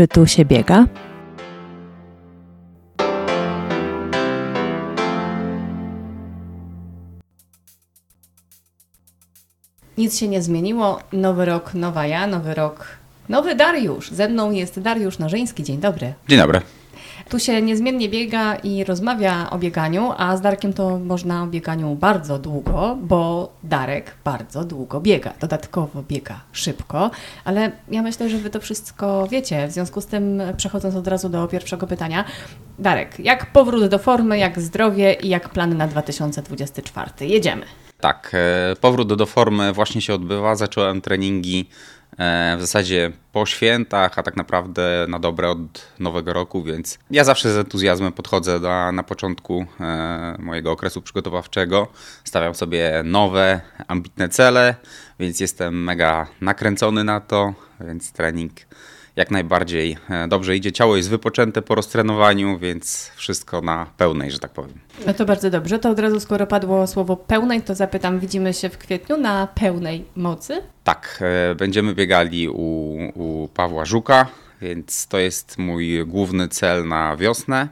Czy tu się biega? Nic się nie zmieniło. Nowy rok, nowa ja, nowy rok, nowy Dariusz. Ze mną jest Dariusz Narzyński. Dzień dobry. Dzień dobry. Tu się niezmiennie biega i rozmawia o bieganiu, a z Darkiem to można o bieganiu bardzo długo, bo Darek bardzo długo biega. Dodatkowo biega szybko, ale ja myślę, że Wy to wszystko wiecie. W związku z tym, przechodząc od razu do pierwszego pytania, Darek, jak powrót do formy, jak zdrowie i jak plany na 2024? Jedziemy. Tak, e, powrót do formy właśnie się odbywa. Zacząłem treningi w zasadzie po świętach, a tak naprawdę na dobre od nowego roku, więc ja zawsze z entuzjazmem podchodzę na, na początku e, mojego okresu przygotowawczego. Stawiam sobie nowe, ambitne cele, więc jestem mega nakręcony na to, więc trening jak najbardziej e, dobrze idzie. Ciało jest wypoczęte po roztrenowaniu, więc wszystko na pełnej, że tak powiem. No to bardzo dobrze. To od razu, skoro padło słowo pełnej, to zapytam, widzimy się w kwietniu na pełnej mocy? Tak, e, będziemy biegali u, u Pawła Żuka, więc to jest mój główny cel na wiosnę.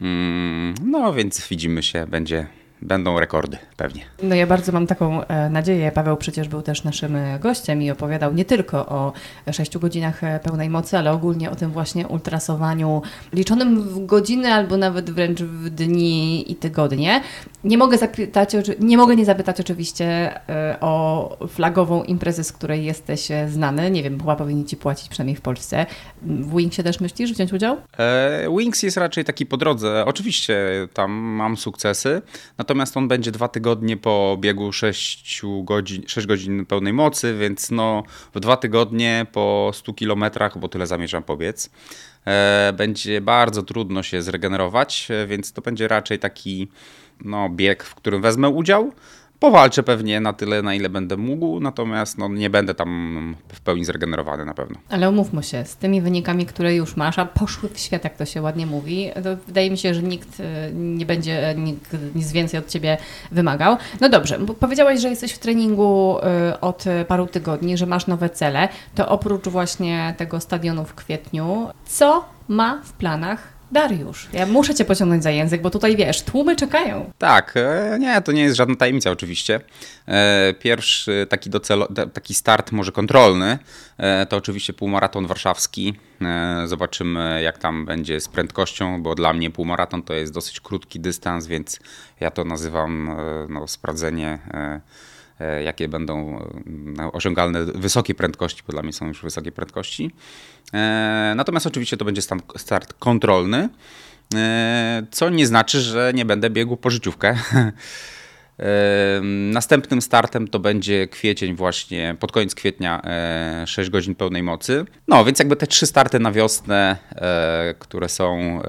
Mm, no więc widzimy się, będzie będą rekordy pewnie. No ja bardzo mam taką e, nadzieję. Paweł przecież był też naszym e, gościem i opowiadał nie tylko o 6 godzinach e, pełnej mocy, ale ogólnie o tym właśnie ultrasowaniu liczonym w godziny albo nawet wręcz w dni i tygodnie. Nie mogę, zapytać, nie mogę nie zapytać oczywiście o flagową imprezę, z której jesteś znany. Nie wiem, chyba powinni Ci płacić przynajmniej w Polsce. W Wingsie też myślisz wziąć udział? E, Wings jest raczej taki po drodze. Oczywiście tam mam sukcesy, natomiast on będzie dwa tygodnie po biegu 6 godzin, 6 godzin pełnej mocy, więc no w dwa tygodnie po 100 kilometrach, bo tyle zamierzam pobiec, e, będzie bardzo trudno się zregenerować, e, więc to będzie raczej taki no, bieg, w którym wezmę udział. Powalczę pewnie na tyle, na ile będę mógł, natomiast no, nie będę tam w pełni zregenerowany na pewno. Ale umówmy się, z tymi wynikami, które już masz, a poszły w świat, jak to się ładnie mówi, to wydaje mi się, że nikt e, nie będzie nikt, nic więcej od Ciebie wymagał. No dobrze, powiedziałeś, że jesteś w treningu e, od paru tygodni, że masz nowe cele, to oprócz właśnie tego stadionu w kwietniu, co ma w planach Dariusz, ja muszę cię pociągnąć za język, bo tutaj wiesz, tłumy czekają. Tak, e, nie, to nie jest żadna tajemnica oczywiście. E, pierwszy taki, docelo, taki start może kontrolny e, to oczywiście półmaraton warszawski. Zobaczymy jak tam będzie z prędkością, bo dla mnie półmaraton to jest dosyć krótki dystans, więc ja to nazywam no, sprawdzenie jakie będą e, osiągalne wysokie prędkości, bo dla mnie są już wysokie prędkości. E, natomiast oczywiście to będzie start kontrolny, co nie znaczy, że nie będę biegł po życiówkę. Następnym startem to będzie kwiecień właśnie, pod koniec kwietnia 6 godzin pełnej mocy. No więc jakby te trzy starty na wiosnę, które są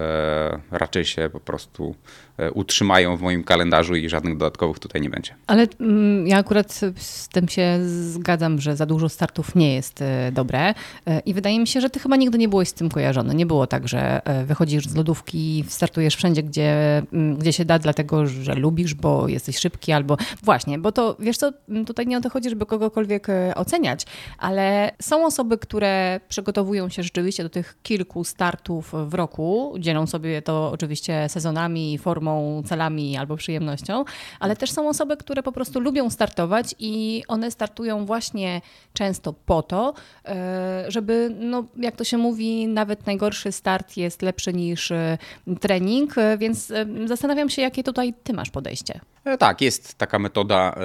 raczej się po prostu E, utrzymają w moim kalendarzu i żadnych dodatkowych tutaj nie będzie. Ale mm, ja akurat z tym się zgadzam, że za dużo startów nie jest e, dobre e, i wydaje mi się, że ty chyba nigdy nie byłeś z tym kojarzony. Nie było tak, że wychodzisz z lodówki, startujesz wszędzie, gdzie, mm, gdzie się da, dlatego że lubisz, bo jesteś szybki albo właśnie, bo to wiesz co, mm, tutaj nie o to chodzi, żeby kogokolwiek oceniać, ale są osoby, które przygotowują się rzeczywiście do tych kilku startów w roku, dzielą sobie to oczywiście sezonami, formą celami albo przyjemnością, ale też są osoby, które po prostu lubią startować i one startują właśnie często po to, e, żeby, no, jak to się mówi, nawet najgorszy start jest lepszy niż e, trening, e, więc zastanawiam się, jakie tutaj ty masz podejście. Tak, jest taka metoda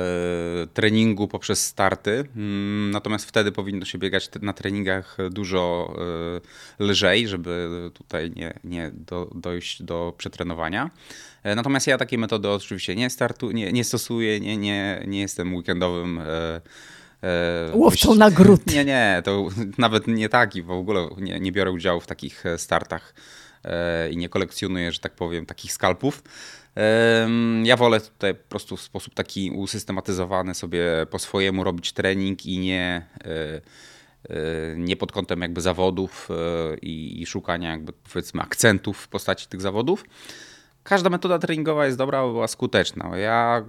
treningu poprzez starty, mm, natomiast wtedy powinno się biegać na treningach dużo lżej, żeby tutaj nie, nie do, dojść do przetrenowania. E, natomiast ja takiej metody oczywiście nie, startu, nie, nie stosuję, nie, nie, nie jestem weekendowym e, e, Łowcą nagród. Nie, nie, to nawet nie taki, w ogóle nie, nie biorę udziału w takich startach i nie kolekcjonuję, że tak powiem, takich skalpów. Ja wolę tutaj po prostu w sposób taki usystematyzowany sobie po swojemu robić trening i nie, nie pod kątem jakby zawodów i, i szukania jakby powiedzmy akcentów w postaci tych zawodów każda metoda treningowa jest dobra, była skuteczna. Ja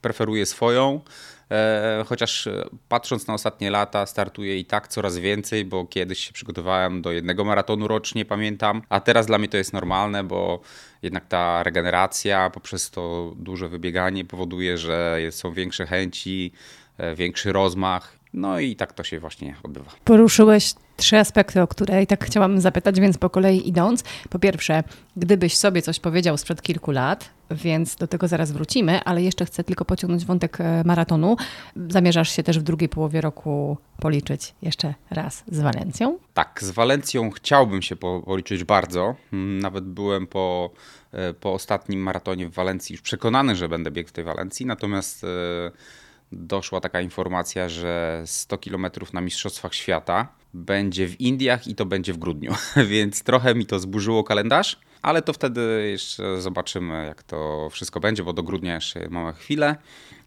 preferuję swoją. E, chociaż e, patrząc na ostatnie lata, startuję i tak coraz więcej, bo kiedyś się przygotowałem do jednego maratonu rocznie, pamiętam, a teraz dla mnie to jest normalne, bo jednak ta regeneracja poprzez to duże wybieganie powoduje, że są większe chęci, e, większy rozmach. No i tak to się właśnie odbywa. Poruszyłeś trzy aspekty, o które i tak chciałam zapytać, więc po kolei idąc. Po pierwsze, gdybyś sobie coś powiedział sprzed kilku lat, więc do tego zaraz wrócimy, ale jeszcze chcę tylko pociągnąć wątek e, maratonu. Zamierzasz się też w drugiej połowie roku policzyć jeszcze raz z Walencją? Tak, z Walencją chciałbym się policzyć bardzo. Mm, nawet byłem po, e, po ostatnim maratonie w Walencji już przekonany, że będę biegł w tej Walencji, natomiast e, doszła taka informacja, że 100 km na Mistrzostwach Świata będzie w Indiach i to będzie w grudniu, więc trochę mi to zburzyło kalendarz, ale to wtedy jeszcze zobaczymy, jak to wszystko będzie, bo do grudnia jeszcze mamy chwilę.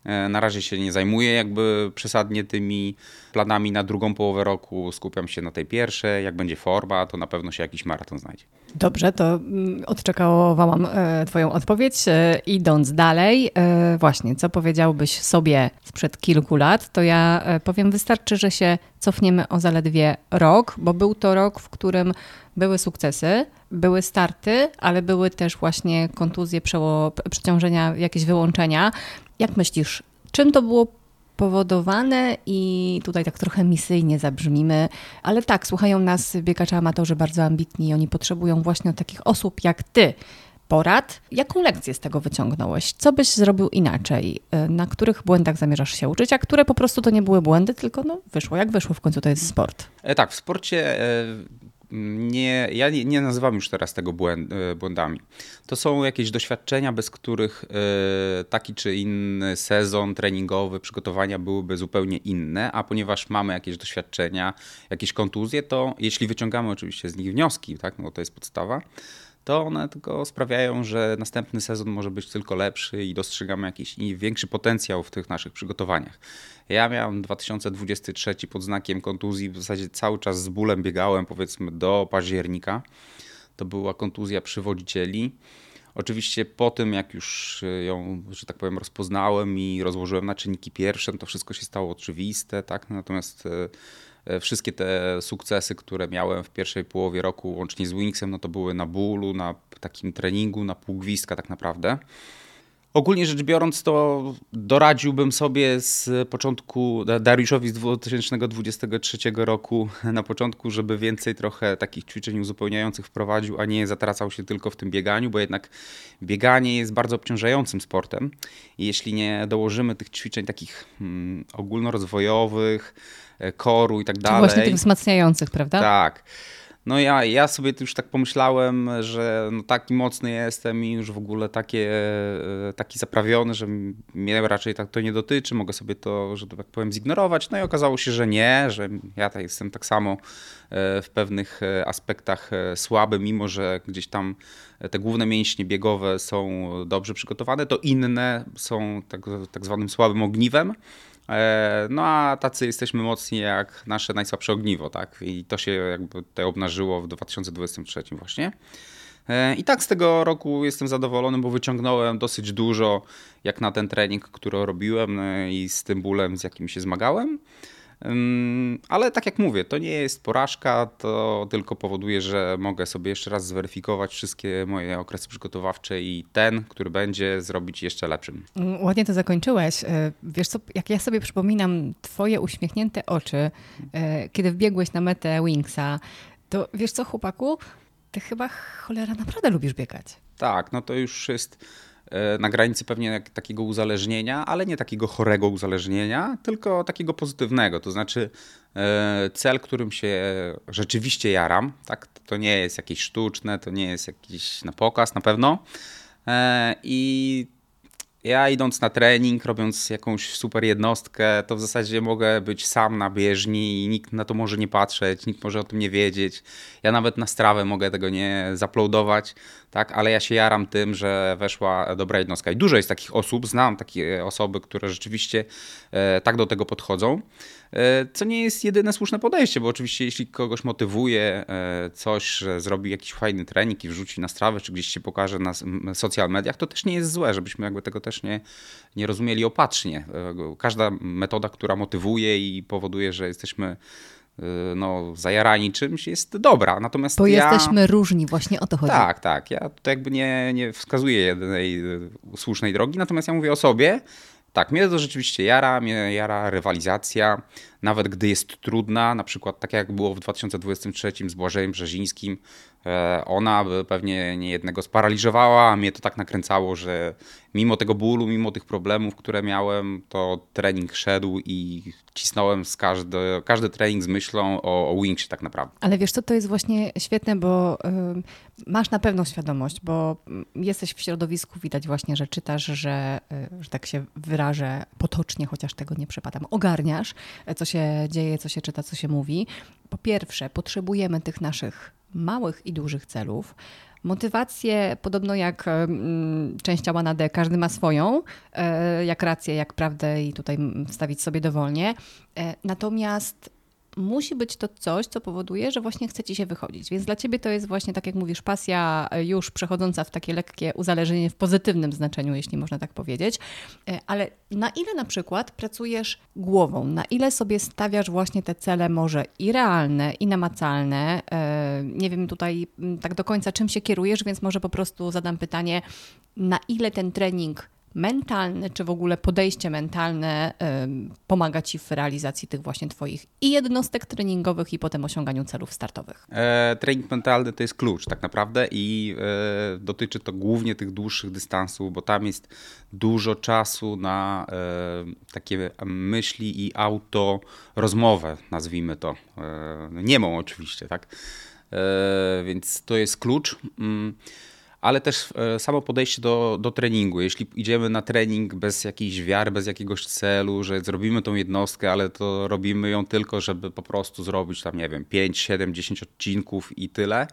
E, na razie się nie zajmuję jakby przesadnie tymi planami na drugą połowę roku. Skupiam się na tej pierwszej. Jak będzie forma, to na pewno się jakiś maraton znajdzie. Dobrze, to mm, odczekałam e, Twoją odpowiedź. E, idąc dalej, właśnie, co powiedziałbyś sobie sprzed kilku lat, to ja powiem, wystarczy, że się cofniemy o zaledwie rok, bo był to rok, w którym były sukcesy, były starty, ale były też właśnie kontuzje, przeciążenia, jakieś wyłączenia. Jak myślisz, czym to było powodowane i tutaj tak trochę misyjnie zabrzmimy, ale tak, słuchają nas biegacze amatorzy bardzo ambitni i oni potrzebują właśnie takich osób jak ty. Porad. Jaką lekcję z tego wyciągnąłeś? Co byś zrobił inaczej? Na których błędach zamierzasz się uczyć, a które po prostu to nie były błędy, tylko no, wyszło jak wyszło, w końcu to jest sport. E, tak, w sporcie e, nie, ja nie, nie, nazywam już teraz tego błęd, e, błędami. To są jakieś doświadczenia, bez których e, taki czy inny sezon treningowy, przygotowania byłyby zupełnie inne, a ponieważ mamy jakieś doświadczenia, jakieś kontuzje, to jeśli wyciągamy oczywiście z nich wnioski, tak, no to jest podstawa, to one tylko sprawiają, że następny sezon może być tylko lepszy i dostrzegamy jakiś większy potencjał w tych naszych przygotowaniach. Ja miałem 2023 pod znakiem kontuzji, w zasadzie cały czas z bólem biegałem powiedzmy do października. To była kontuzja przywodzicieli. Oczywiście po tym, jak już ją, że tak powiem, rozpoznałem i rozłożyłem na czynniki pierwsze, no to wszystko się stało oczywiste, tak? Natomiast e, wszystkie te sukcesy, które miałem w pierwszej połowie roku, łącznie z Wingsem, no to były na bólu, na takim treningu, na półgwizdka tak naprawdę. Ogólnie rzecz biorąc, to doradziłbym sobie z początku Dariuszowi z 2023 roku na początku, żeby więcej trochę takich ćwiczeń uzupełniających wprowadził, a nie zatracał się tylko w tym bieganiu, bo jednak bieganie jest bardzo obciążającym sportem. Jeśli nie dołożymy tych ćwiczeń takich hmm, ogólnorozwojowych, E, koru i tak dalej. Właśnie tych wzmacniających, prawda? Tak. No ja, ja sobie już tak pomyślałem, że no taki mocny jestem i już w ogóle takie, e, taki zaprawiony, że mnie raczej tak to nie dotyczy, mogę sobie to, że tak powiem, zignorować. No i okazało się, że nie, że ja tak jestem tak samo e, w pewnych aspektach słaby, mimo że gdzieś tam te główne mięśnie biegowe są dobrze przygotowane, to inne są tak, tak zwanym słabym ogniwem. E, no a tacy jesteśmy mocni jak nasze najsłabsze ogniwo, tak? I to się jakby tutaj obnażyło w 2023 właśnie. E, I tak z tego roku jestem zadowolony, bo wyciągnąłem dosyć dużo jak na ten trening, który robiłem no i z tym bólem, z jakim się zmagałem. Ale tak jak mówię, to nie jest porażka, to tylko powoduje, że mogę sobie jeszcze raz zweryfikować wszystkie moje okresy przygotowawcze i ten, który będzie, zrobić jeszcze lepszym. Mm, ładnie to zakończyłeś. E, wiesz co, jak ja sobie przypominam twoje uśmiechnięte oczy, e, kiedy wbiegłeś na metę Wingsa, to wiesz co, chłopaku, ty chyba cholera naprawdę lubisz biegać. Tak, no to już jest na granicy pewnie takiego uzależnienia, ale nie takiego chorego uzależnienia, tylko takiego pozytywnego. To znaczy e, cel, którym się rzeczywiście jaram, tak? to nie jest jakieś sztuczne, to nie jest jakiś na pokaz na pewno. E, I ja idąc na trening, robiąc jakąś super jednostkę, to w zasadzie mogę być sam na bieżni i nikt na to może nie patrzeć, nikt może o tym nie wiedzieć. Ja nawet na strawę mogę tego nie zaploadować, tak, ale ja się jaram tym, że weszła dobra jednostka. I dużo jest takich osób, znam takie osoby, które rzeczywiście e, tak do tego podchodzą. E, co nie jest jedyne słuszne podejście, bo oczywiście jeśli kogoś motywuje e, coś, że zrobi jakiś fajny trening i wrzuci na strawę, czy gdzieś się pokaże na social mediach, to też nie jest złe, żebyśmy jakby tego też nie, nie rozumieli opatrznie. Każda metoda, która motywuje i powoduje, że jesteśmy no, zajarani czymś, jest dobra. Natomiast Bo ja... jesteśmy różni, właśnie o to chodzi. Tak, tak. Ja tutaj jakby nie, nie wskazuję jednej słusznej drogi, natomiast ja mówię o sobie, tak, mnie to rzeczywiście jara, mnie jara rywalizacja, nawet gdy jest trudna, na przykład tak jak było w 2023 z Błażejem Brzezińskim, e, ona by pewnie niejednego sparaliżowała, a mnie to tak nakręcało, że mimo tego bólu, mimo tych problemów, które miałem, to trening szedł i cisnąłem z każdy, każdy trening z myślą o, o Wingsie tak naprawdę. Ale wiesz co, to jest właśnie świetne, bo y, masz na pewno świadomość, bo jesteś w środowisku, widać właśnie, że czytasz, że, y, że tak się wyrażę potocznie, chociaż tego nie przepadam, ogarniasz, co się dzieje, co się czyta, co się mówi. Po pierwsze, potrzebujemy tych naszych małych i dużych celów. Motywację, podobno jak część ciała na D, każdy ma swoją, e, jak rację, jak prawdę i tutaj wstawić sobie dowolnie. E, natomiast musi być to coś, co powoduje, że właśnie chce ci się wychodzić. Więc dla ciebie to jest właśnie, tak jak mówisz, pasja już przechodząca w takie lekkie uzależnienie w pozytywnym znaczeniu, jeśli można tak powiedzieć. E, ale na ile na przykład pracujesz głową, na ile sobie stawiasz właśnie te cele może i realne, i namacalne. E, nie wiem tutaj tak do końca czym się kierujesz, więc może po prostu zadam pytanie, na ile ten trening mentalny, czy w ogóle podejście mentalne pomaga Ci w realizacji tych właśnie Twoich i jednostek treningowych, i potem osiąganiu celów startowych? E, trening mentalny to jest klucz tak naprawdę i e, dotyczy to głównie tych dłuższych dystansów, bo tam jest dużo czasu na e, takie myśli i auto rozmowę, nazwijmy to. E, niemą oczywiście, tak? E, więc to jest klucz. Mm ale też e, samo podejście do, do treningu. Jeśli idziemy na trening bez jakiejś wiary, bez jakiegoś celu, że zrobimy tą jednostkę, ale to robimy ją tylko, żeby po prostu zrobić tam, nie wiem, 5, 7, 10 odcinków i tyle,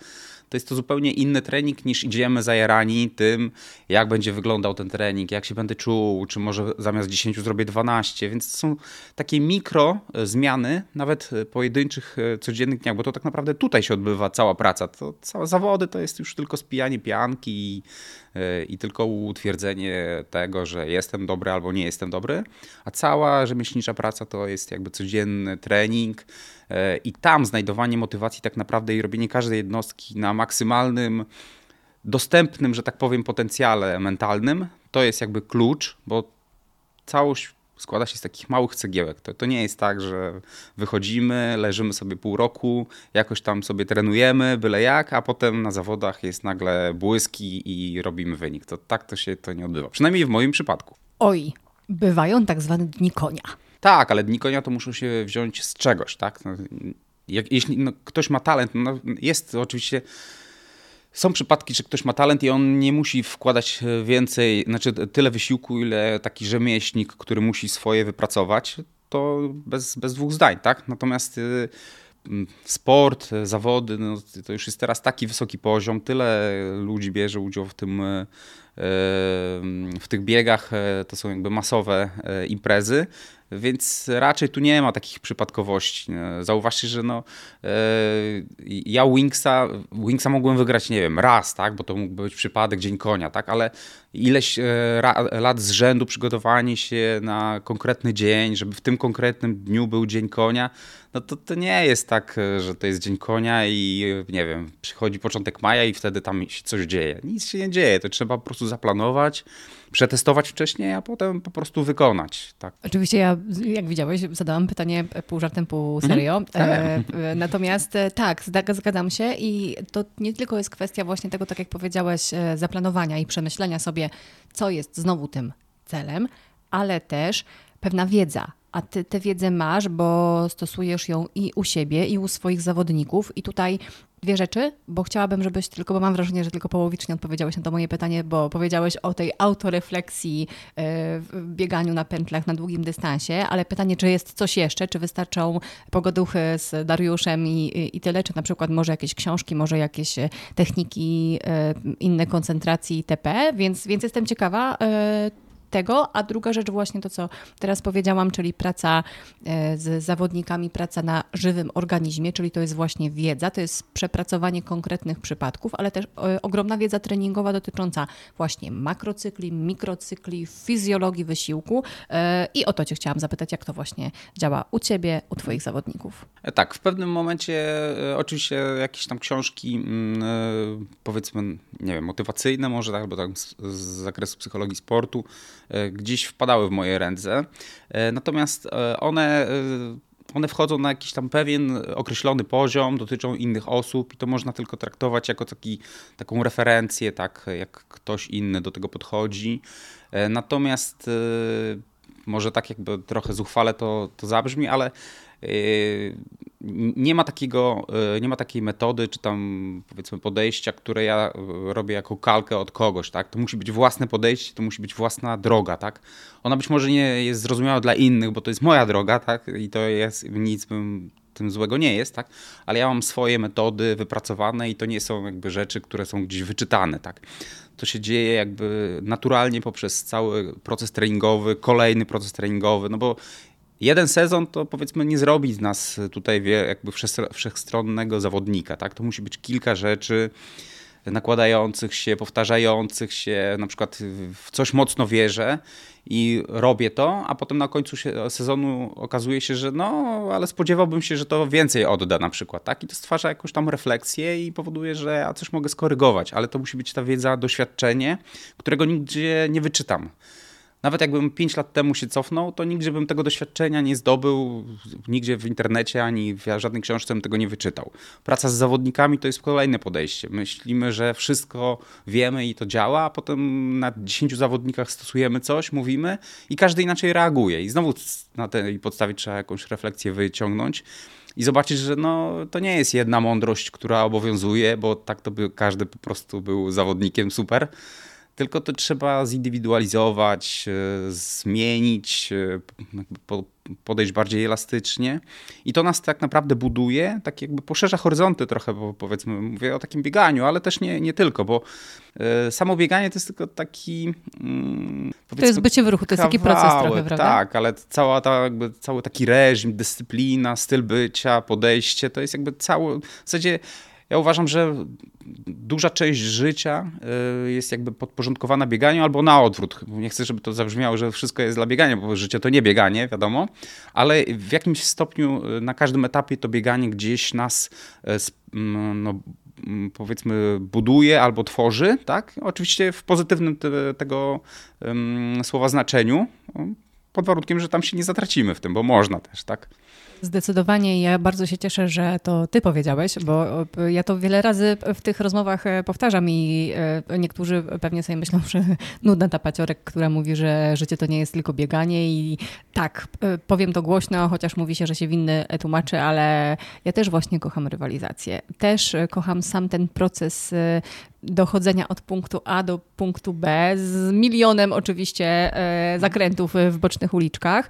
to jest to zupełnie inny trening niż idziemy zajarani tym, jak będzie wyglądał ten trening, jak się będę czuł, czy może zamiast 10 zrobię 12, więc to są takie mikro e, zmiany, nawet e, pojedynczych, e, codziennych dniach, bo to tak naprawdę tutaj się odbywa cała praca. To całe zawody to jest już tylko spijanie pianki i, i tylko utwierdzenie tego, że jestem dobry albo nie jestem dobry, a cała rzemieślnicza praca to jest jakby codzienny trening, i tam znajdowanie motywacji tak naprawdę i robienie każdej jednostki na maksymalnym dostępnym, że tak powiem, potencjale mentalnym, to jest jakby klucz, bo całość składa się z takich małych cegiełek. To, to nie jest tak, że wychodzimy, leżymy sobie pół roku, jakoś tam sobie trenujemy, byle jak, a potem na zawodach jest nagle błyski i robimy wynik. To tak to się to nie odbywa. Przynajmniej w moim przypadku. Oj, bywają tak zwane dni konia. Tak, ale dni konia to muszą się wziąć z czegoś, tak? No, jak, jeśli no, ktoś ma talent, no, jest oczywiście. Są przypadki, że ktoś ma talent i on nie musi wkładać więcej, znaczy tyle wysiłku, ile taki rzemieślnik, który musi swoje wypracować, to bez, bez dwóch zdań, tak? Natomiast y, sport, zawody, no, to już jest teraz taki wysoki poziom, tyle ludzi bierze udział w tym y, w tych biegach e, to są jakby masowe e, imprezy, więc raczej tu nie ma takich przypadkowości. E, zauważcie, że no, ja Wingsa, Wingsa mogłem wygrać, nie wiem, raz, tak, bo to mógł być przypadek, dzień konia, tak, ale ileś lat z rzędu przygotowanie się na konkretny dzień, żeby w tym konkretnym dniu był dzień konia, no to, to nie jest tak, że to jest dzień konia i nie wiem, przychodzi początek maja i wtedy tam się coś dzieje. Nic się nie dzieje, to trzeba po prostu zaplanować, przetestować wcześniej, a potem po prostu wykonać. Tak. Oczywiście ja, jak widziałeś, zadałam pytanie pół żartem, pół mhm. serio. Mhm. E, natomiast e, tak, zgadzam się i to nie tylko jest kwestia właśnie tego, tak jak powiedziałeś, e, zaplanowania i przemyślenia sobie, co jest znowu tym celem, ale też pewna wiedza, a ty tę wiedzę masz, bo stosujesz ją i u siebie, i u swoich zawodników. I tutaj dwie rzeczy, bo chciałabym, żebyś tylko, bo mam wrażenie, że tylko połowicznie odpowiedziałeś na to moje pytanie, bo powiedziałeś o tej autorefleksji e, w bieganiu na pętlach na długim dystansie, ale pytanie, czy jest coś jeszcze, czy wystarczą pogoduchy z Dariuszem i, i tyle, czy na przykład może jakieś książki, może jakieś e, techniki, e, inne koncentracji itp., więc, więc jestem ciekawa, tego, a druga rzecz właśnie to, co teraz powiedziałam, czyli praca e, z zawodnikami, praca na żywym organizmie, czyli to jest właśnie wiedza, to jest przepracowanie konkretnych przypadków, ale też e, ogromna wiedza treningowa dotycząca właśnie makrocykli, mikrocykli, fizjologii wysiłku e, i o to Cię chciałam zapytać, jak to właśnie działa u Ciebie, u Twoich zawodników. Tak, w pewnym momencie oczywiście jakieś tam książki mm, powiedzmy, nie wiem, motywacyjne może, tak, albo tak z, z zakresu psychologii sportu, gdzieś wpadały w moje ręce. E, natomiast e, one one wchodzą na jakiś tam pewien określony poziom, dotyczą innych osób i to można tylko traktować jako taki, taką referencję, tak jak ktoś inny do tego podchodzi. Natomiast może tak jakby trochę zuchwale to, to zabrzmi, ale nie ma takiego, e, nie ma takiej metody, czy tam powiedzmy podejścia, które ja robię jako kalkę od kogoś, tak? To musi być własne podejście, to musi być własna droga, tak? Ona być może nie jest zrozumiała dla innych, bo to jest moja droga, tak? I to jest nic bym tym złego nie jest, tak? Ale ja mam swoje metody wypracowane i to nie są jakby rzeczy, które są gdzieś wyczytane, tak? To się dzieje jakby naturalnie poprzez cały proces treningowy, kolejny proces treningowy, no bo jeden sezon to powiedzmy nie zrobi z nas tutaj jakby wszechstronnego zawodnika, tak? To musi być kilka rzeczy nakładających się, powtarzających się, na przykład w coś mocno wierzę i robię to, a potem na końcu sezonu okazuje się, że no, ale spodziewałbym się, że to więcej odda na przykład, tak? I to stwarza jakąś tam refleksję i powoduje, że ja coś mogę skorygować, ale to musi być ta wiedza, doświadczenie, którego nigdzie nie wyczytam. Nawet jakbym 5 lat temu się cofnął, to nigdzie bym tego doświadczenia nie zdobył, nigdzie w internecie ani w żadnej książce bym tego nie wyczytał. Praca z zawodnikami to jest kolejne podejście. Myślimy, że wszystko wiemy i to działa, a potem na 10 zawodnikach stosujemy coś, mówimy i każdy inaczej reaguje. I znowu na tej podstawie trzeba jakąś refleksję wyciągnąć i zobaczyć, że no, to nie jest jedna mądrość, która obowiązuje, bo tak to by każdy po prostu był zawodnikiem super tylko to trzeba zindywidualizować, e, zmienić, e, podejść bardziej elastycznie. I to nas tak naprawdę buduje, tak jakby poszerza horyzonty trochę, bo powiedzmy, mówię o takim bieganiu, ale też nie, nie tylko, bo e, samo bieganie to jest tylko taki. Mm, to jest bycie w ruchu, to jest taki proces trochę, prawda? Tak, ale cała ta, jakby, cały taki reżim, dyscyplina, styl bycia, podejście, to jest jakby cały, w zasadzie ja uważam, że duża część życia y, jest jakby podporządkowana bieganiu albo na odwrót. Nie chcę, żeby to zabrzmiało, że wszystko jest dla biegania, bo życie to nie bieganie, wiadomo, ale w jakimś stopniu y, na każdym etapie to bieganie gdzieś nas y, mm, no, mm, powiedzmy buduje albo tworzy, tak? Oczywiście w pozytywnym te, tego um, słowa znaczeniu, pod warunkiem, że tam się nie zatracimy w tym, bo można też, tak? Zdecydowanie ja bardzo się cieszę, że to ty powiedziałeś, bo ja to wiele razy w tych rozmowach e, powtarzam i e, niektórzy pewnie sobie myślą, że nudna ta paciorek, która mówi, że życie to nie jest tylko bieganie i tak, e, powiem to głośno, chociaż mówi się, że się winny tłumaczy, ale ja też właśnie kocham rywalizację. Też kocham sam ten proces dochodzenia od punktu A do punktu B z milionem oczywiście zakrętów w bocznych uliczkach.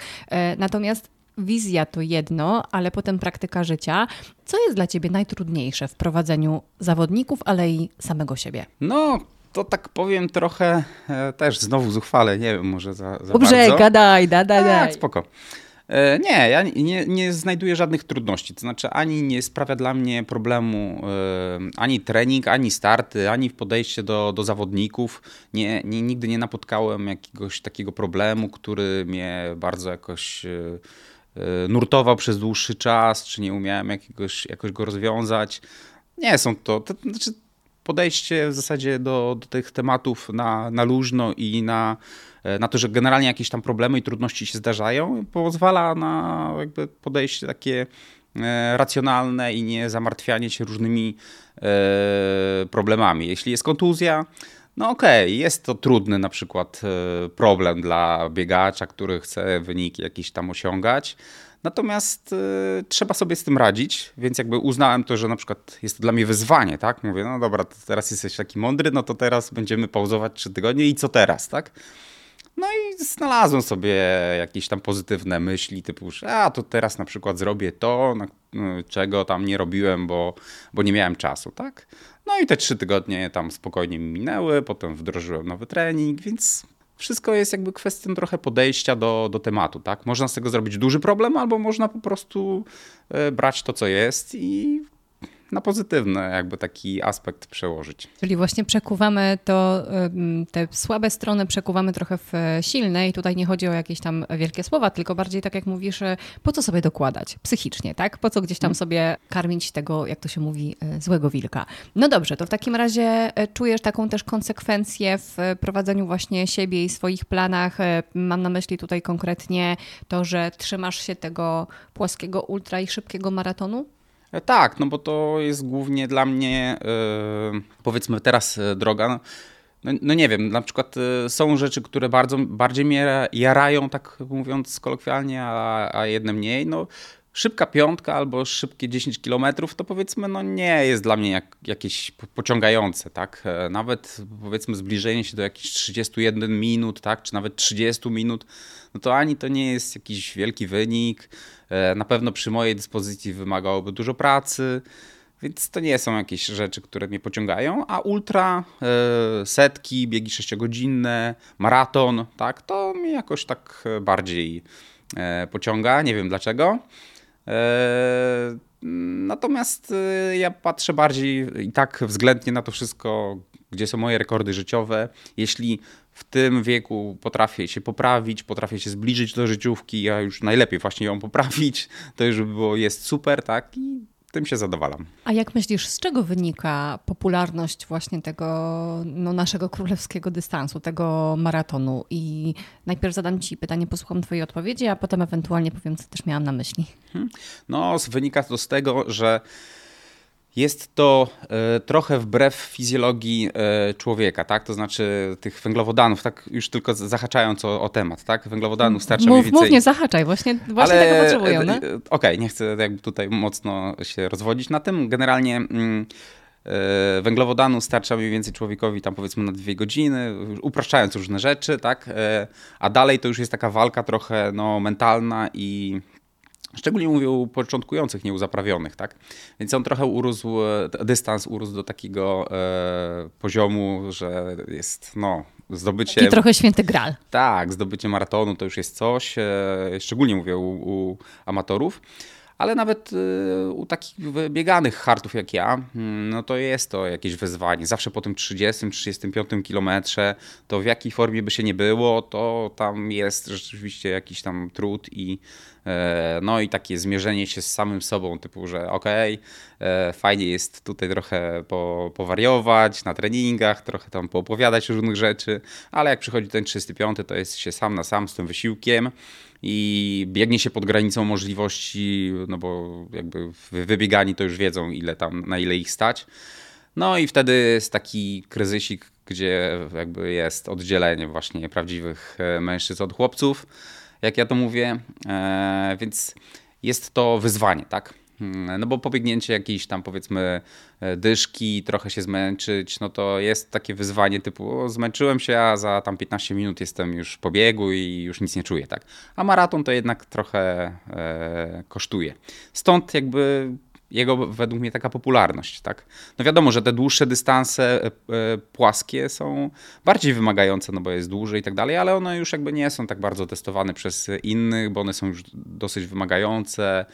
Natomiast wizja to jedno, ale potem praktyka życia. Co jest dla ciebie najtrudniejsze w prowadzeniu zawodników, ale i samego siebie? No, to tak powiem trochę e, też znowu zuchwale, nie wiem, może za, za Dobrze, bardzo. gadaj, da, da, tak, spoko. E, nie, ja nie, nie znajduję żadnych trudności. To znaczy, ani nie sprawia dla mnie problemu e, ani trening, ani starty, ani podejście do, do zawodników. Nie, nie, nigdy nie napotkałem jakiegoś takiego problemu, który mnie bardzo jakoś E, nurtował przez dłuższy czas, czy nie umiałem jakiegoś, jakoś go rozwiązać. Nie są to, to znaczy podejście w zasadzie do, do tych tematów na, na luźno i na, e, na to, że generalnie jakieś tam problemy i trudności się zdarzają, pozwala na jakby podejście takie e, racjonalne i nie zamartwianie się różnymi problemami. Jeśli jest kontuzja, no okej, okay, jest to trudny na przykład e, problem dla biegacza, który chce wyniki jakieś tam osiągać. Natomiast y, trzeba sobie z tym radzić, więc jakby uznałem to, że na przykład jest to dla mnie wyzwanie, tak? Mówię, no dobra, teraz jesteś taki mądry, no to teraz będziemy pauzować trzy tygodnie i co teraz, tak? No i znalazłem sobie jakieś tam pozytywne myśli, typu, że a to teraz na przykład zrobię to, czego tam nie robiłem, bo, bo nie miałem czasu, tak? No i te trzy tygodnie tam spokojnie mi minęły, potem wdrożyłem nowy trening, więc wszystko jest jakby kwestią trochę podejścia do, do tematu, tak? Można z tego zrobić duży problem, albo można po prostu e, brać to, co jest i na pozytywny jakby taki aspekt przełożyć. Czyli właśnie przekuwamy to, te słabe strony przekuwamy trochę w silne i tutaj nie chodzi o jakieś tam wielkie słowa, tylko bardziej tak jak mówisz, e, po co sobie dokładać psychicznie, tak? Po co gdzieś tam hmm. sobie karmić tego, jak to się mówi, e, złego wilka. No dobrze, to w takim razie e, czujesz taką też konsekwencję w prowadzeniu właśnie siebie i swoich planach. Mam na myśli tutaj konkretnie to, że trzymasz się tego płaskiego ultra i szybkiego maratonu? E, tak, no bo to jest głównie dla mnie, yy, powiedzmy teraz e, droga. No, no, no, nie wiem, na przykład są rzeczy, które bardzo, bardziej mnie jarają, tak mówiąc kolokwialnie, a, a jedne mniej. No, szybka piątka albo szybkie 10 kilometrów, to powiedzmy, no nie jest dla mnie jak, jakieś pociągające, tak? Nawet powiedzmy zbliżenie się do jakichś 31 minut, tak? Czy nawet 30 minut, no to ani to nie jest jakiś wielki wynik, E, na pewno przy mojej dyspozycji wymagałoby dużo pracy, więc to nie są jakieś rzeczy, które mnie pociągają, a ultra, e, setki, biegi sześciogodzinne, maraton, tak, to mnie jakoś tak bardziej e, pociąga, nie wiem dlaczego. Natomiast ja patrzę bardziej i tak względnie na to wszystko, gdzie są moje rekordy życiowe. Jeśli w tym wieku potrafię się poprawić, potrafię się zbliżyć do życiówki, ja już najlepiej właśnie ją poprawić, to już by było, jest super, tak? I tym się zadowalam. A jak myślisz, z czego wynika popularność właśnie tego no, naszego królewskiego dystansu, tego maratonu? I najpierw zadam Ci pytanie, posłucham Twojej odpowiedzi, a potem ewentualnie powiem, co też miałam na myśli. Hmm. No, wynika to z tego, że jest to e, trochę wbrew fizjologii e, człowieka, tak? To znaczy tych węglowodanów, tak już tylko zahaczając o, o temat, tak? Węglowodanów starcza mów, mniej więcej... Mów, nie zahaczaj, właśnie, właśnie Ale, tego potrzebują, no? Okej, okay, nie chcę jakby tutaj mocno się rozwodzić na tym. Generalnie... Mm, węglowodanu starcza mniej więcej człowiekowi tam powiedzmy na dwie godziny, upraszczając różne rzeczy, tak? A dalej to już jest taka walka trochę no, mentalna i Szczególnie mówię o początkujących, nieuzaprawionych, tak? Więc on trochę urósł, dystans urósł do takiego e, poziomu, że jest, no, zdobycie... Taki trochę święty gral. Tak, zdobycie maratonu to już jest coś, e, szczególnie mówię u, u amatorów ale nawet y, u takich bieganych hartów jak ja, mm, no to jest to jakieś wyzwanie. Zawsze po tym 30-35 kilometrze, to w jakiej formie by się nie było, to tam jest rzeczywiście jakiś tam trud i e, no i takie zmierzenie się z samym sobą, typu, że okej, okay, e, fajnie jest tutaj trochę po, powariować na treningach, trochę tam poopowiadać różnych rzeczy, ale jak przychodzi ten 35, to jest się sam na sam z tym wysiłkiem i biegnie się pod granicą możliwości, no bo jakby wybiegani to już wiedzą, ile tam, na ile ich stać. No i wtedy jest taki kryzysik, gdzie jakby jest oddzielenie właśnie prawdziwych e, mężczyzn od chłopców, jak ja to mówię, e, więc jest to wyzwanie, tak? Hmm, no bo pobiegnięcie jakiejś tam powiedzmy e, dyszki, trochę się zmęczyć, no to jest takie wyzwanie typu o, zmęczyłem się, a za tam 15 minut jestem już po biegu i już nic nie czuję, tak. A maraton to jednak trochę e, kosztuje. Stąd jakby jego według mnie taka popularność, tak? No wiadomo, że te dłuższe dystanse e, e, płaskie są bardziej wymagające, no bo jest dłużej i tak dalej, ale one już jakby nie są tak bardzo testowane przez innych, bo one są już dosyć wymagające,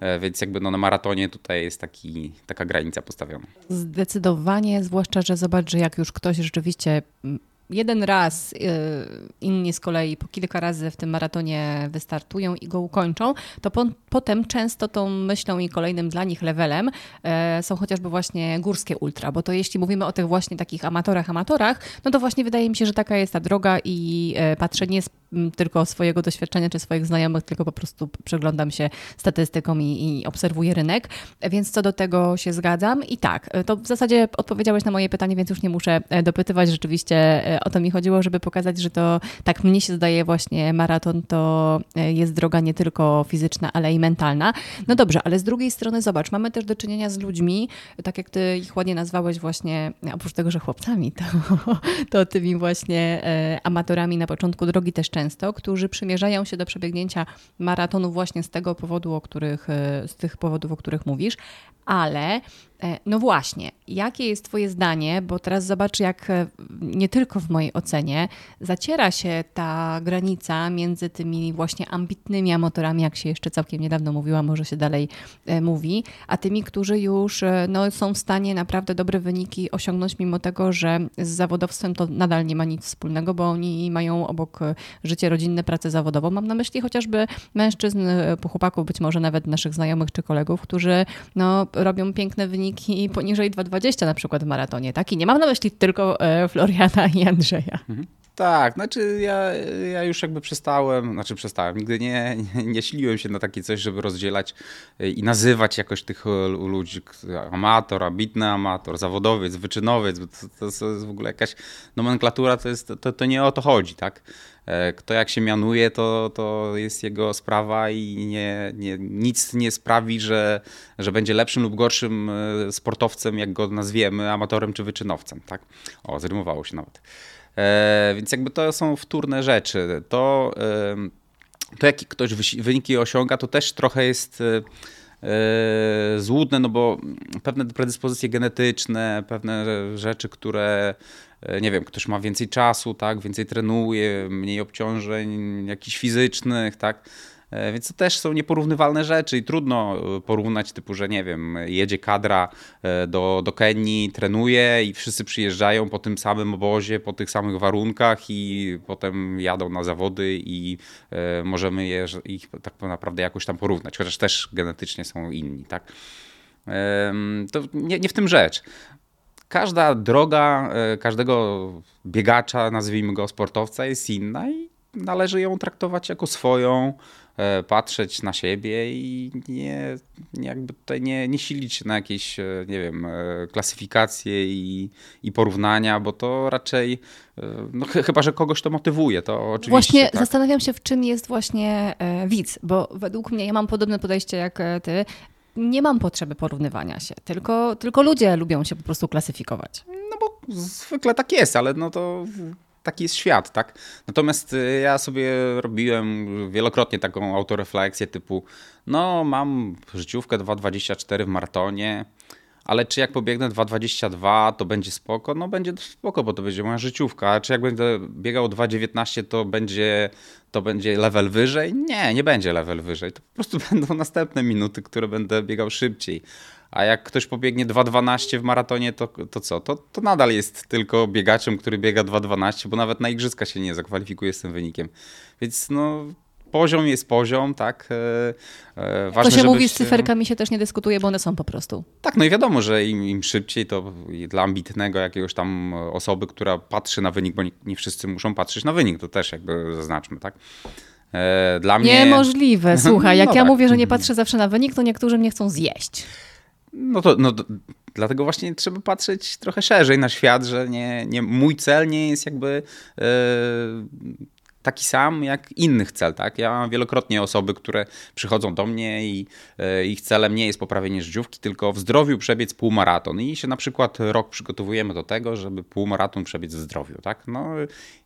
e, więc jakby no na maratonie tutaj jest taki, taka granica postawiona. Zdecydowanie, zwłaszcza, że zobacz, że jak już ktoś rzeczywiście jeden raz, y, inni z kolei po kilka razy w tym maratonie wystartują i go ukończą, to po, potem często tą myślą i kolejnym dla nich levelem e, są chociażby właśnie górskie ultra, bo to jeśli mówimy o tych właśnie takich amatorach, amatorach, no to właśnie wydaje mi się, że taka jest ta droga i e, patrzę nie tylko swojego doświadczenia czy swoich znajomych, tylko po prostu przeglądam się statystykom i, i obserwuję rynek, więc co do tego się zgadzam. I tak, to w zasadzie odpowiedziałeś na moje pytanie, więc już nie muszę e, dopytywać. Rzeczywiście o to mi chodziło, żeby pokazać, że to tak mnie się zdaje właśnie maraton to e, jest droga nie tylko fizyczna, ale i mentalna. No dobrze, ale z drugiej strony zobacz, mamy też do czynienia z ludźmi, tak jak ty ich ładnie nazwałeś właśnie, oprócz tego, że chłopcami, to, to tymi właśnie e, amatorami na początku drogi też często, którzy przymierzają się do przebiegnięcia maratonu właśnie z tego powodu, o których, e, z tych powodów, o których mówisz, ale no właśnie, jakie jest Twoje zdanie? Bo teraz zobacz, jak e, nie tylko w mojej ocenie zaciera się ta granica między tymi właśnie ambitnymi amatorami, jak się jeszcze całkiem niedawno mówiła, może się dalej e, mówi, a tymi, którzy już no, są w stanie naprawdę dobre wyniki osiągnąć, mimo tego, że z zawodowstwem to nadal nie ma nic wspólnego, bo oni mają obok życie rodzinne, pracę zawodową. Mam na myśli chociażby mężczyzn, chłopaków, być może nawet naszych znajomych czy kolegów, którzy no, robią piękne wyniki wyniki poniżej 2,20 na przykład w maratonie, tak? I nie mam na myśli tylko e, Floriana i Andrzeja. Mhm. Tak, znaczy ja, ja już jakby przestałem, znaczy przestałem, nigdy nie, nie, nie śliłem się na takie coś, żeby rozdzielać e, i nazywać jakoś tych e, ludzi amator, ambitny amator, zawodowiec, wyczynowiec, to, to, jest w ogóle jakaś nomenklatura, to, jest, to, to nie o to chodzi, tak? E, kto jak się mianuje, to, to jest jego sprawa i nie, nie, nic nie sprawi, że, że będzie lepszym lub gorszym sportowcem, jak go nazwiemy, amatorem czy wyczynowcem, tak? O, zrymowało się nawet. E, więc jakby to są wtórne rzeczy. To, to jaki ktoś wyniki osiąga, to też trochę jest e, złudne, no bo pewne predyspozycje genetyczne, pewne rzeczy, które e, nie wiem, ktoś ma więcej czasu, tak, więcej trenuje, mniej obciążeń jakichś fizycznych, tak, E, więc to też są nieporównywalne rzeczy i trudno e, porównać typu, że nie wiem, jedzie kadra e, do, do Kenii, trenuje i wszyscy przyjeżdżają po tym samym obozie, po tych samych warunkach i potem jadą na zawody i możemy je, ich tak naprawdę jakoś tam porównać, chociaż też genetycznie są inni, tak? To nie, nie w tym rzecz każda droga każdego biegacza, nazwijmy go sportowca, jest inna i należy ją traktować jako swoją, E, patrzeć na siebie i nie, jakby tutaj nie, nie silić się na jakieś, e, nie wiem, e, klasyfikacje i, i porównania, bo to raczej, no chyba, że kogoś to motywuje, to oczywiście. Właśnie tak. zastanawiam się, w czym jest właśnie widz, bo według mnie, ja mam podobne podejście jak ty, nie mam potrzeby porównywania się, tylko, tylko ludzie lubią się po prostu klasyfikować. No bo zwykle tak jest, ale no to taki jest świat, tak? Natomiast y, ja sobie robiłem wielokrotnie taką autorefleksję typu, no mam życiówkę 2,24 w maratonie, ale czy jak pobiegnę 2,22 to będzie spoko? No będzie spoko, bo to będzie moja życiówka. A czy jak będę biegał 2,19 to będzie, to będzie level wyżej? Nie, nie będzie level wyżej. To po prostu będą następne minuty, które będę biegał szybciej. A jak ktoś pobiegnie 2.12 w maratonie, to, to co? To, to nadal jest tylko biegaczem, który biega 2.12, bo nawet na igrzyska się nie zakwalifikuje z tym wynikiem. Więc no, poziom jest poziom, tak? E, e, ważne, to się mówi, z cyferkami się też nie dyskutuje, bo one są po prostu. Tak, no i wiadomo, że im, im szybciej, to dla ambitnego jakiegoś tam osoby, która patrzy na wynik, bo nie, nie wszyscy muszą patrzeć na wynik, to też jakby zaznaczmy, tak? E, dla mnie... Niemożliwe, słuchaj, jak no ja tak. mówię, że nie patrzę zawsze na wynik, to niektórzy mnie chcą zjeść. No to no, dlatego właśnie trzeba patrzeć trochę szerzej na świat, że nie, nie, mój cel nie jest jakby yy, taki sam jak innych cel. Tak? Ja mam wielokrotnie osoby, które przychodzą do mnie i yy, ich celem nie jest poprawienie życiówki, tylko w zdrowiu przebiec półmaraton. I się na przykład rok przygotowujemy do tego, żeby półmaraton przebiec w zdrowiu. Tak? No,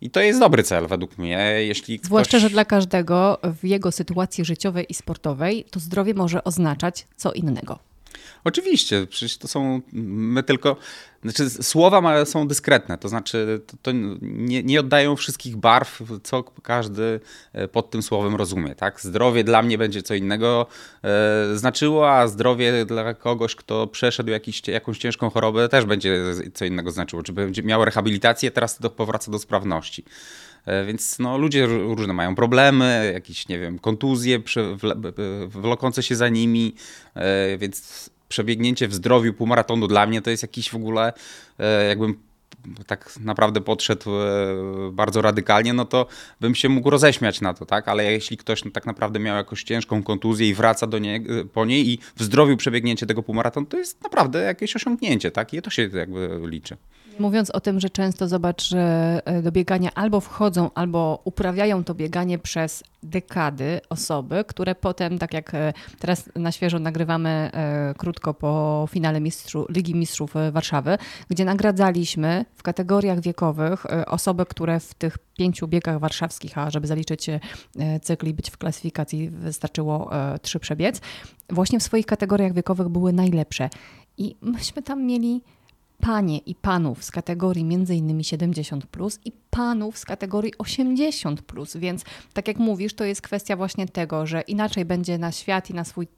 I to jest dobry cel według mnie. Jeśli Zwłaszcza, że dla każdego w jego sytuacji życiowej i sportowej to zdrowie może oznaczać co innego. Oczywiście, przecież to są, my tylko, znaczy słowa są dyskretne, to znaczy to, to nie, nie, oddają wszystkich barw, co każdy e, pod tym słowem rozumie, tak? Zdrowie dla mnie będzie co innego e, znaczyło, a zdrowie dla kogoś, kto przeszedł jakiś, jakąś ciężką chorobę też będzie co innego znaczyło, czy będzie miał rehabilitację, teraz to powraca do sprawności. E, więc no, ludzie różne mają problemy, jakieś, nie wiem, kontuzje wlokące się za nimi, więc przebiegnięcie w zdrowiu półmaratonu dla mnie to jest jakiś w ogóle, e, jakbym tak naprawdę podszedł e, bardzo radykalnie, no to bym się mógł roześmiać na to, tak? Ale jeśli ktoś no, tak naprawdę miał jakąś ciężką kontuzję i wraca do niej, e, po niej i w zdrowiu przebiegnięcie tego półmaratonu, to jest naprawdę jakieś osiągnięcie, tak? I to się jakby liczy. Mówiąc o tym, że często zobacz, że do biegania albo wchodzą, albo uprawiają to bieganie przez dekady osoby, które potem, tak jak e, teraz na świeżo nagrywamy e, krótko po finale Mistrzu, Ligi Mistrzów e, Warszawy, gdzie nagradzaliśmy w kategoriach wiekowych osoby, które w tych pięciu biegach warszawskich, a żeby zaliczyć cykl i być w klasyfikacji wystarczyło trzy przebiec, właśnie w swoich kategoriach wiekowych były najlepsze. I myśmy tam mieli panie i panów z kategorii innymi 70 plus i panów z kategorii 80 plus, więc tak jak mówisz, to jest kwestia właśnie tego, że inaczej będzie na świat i na swój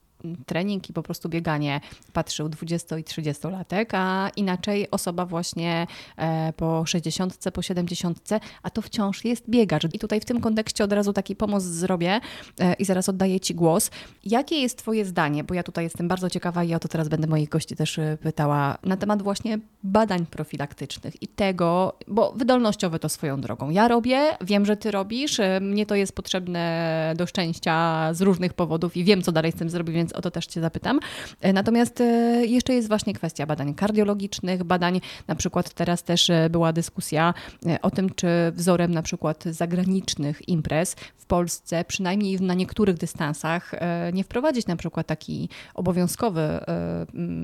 trening i po prostu bieganie patrzył 20 i 30 latek, a inaczej osoba właśnie e, po 60, po 70, a to wciąż jest biegacz. I tutaj w tym kontekście od razu taki pomost zrobię e, i zaraz oddaję Ci głos. Jakie jest Twoje zdanie, bo ja tutaj jestem bardzo ciekawa i o to teraz będę moich gości też e, pytała, na temat właśnie badań profilaktycznych i tego, bo wydolnościowe to swoją drogą. Ja robię, wiem, że Ty robisz, mnie to jest potrzebne do szczęścia z różnych powodów i wiem, co dalej z tym zrobić, więc o to też Cię zapytam. E, natomiast e, jeszcze jest właśnie kwestia badań kardiologicznych, badań, na przykład teraz też e, była dyskusja o tym, czy wzorem na przykład zagranicznych imprez w Polsce, przynajmniej na niektórych dystansach, nie wprowadzić na przykład taki obowiązkowy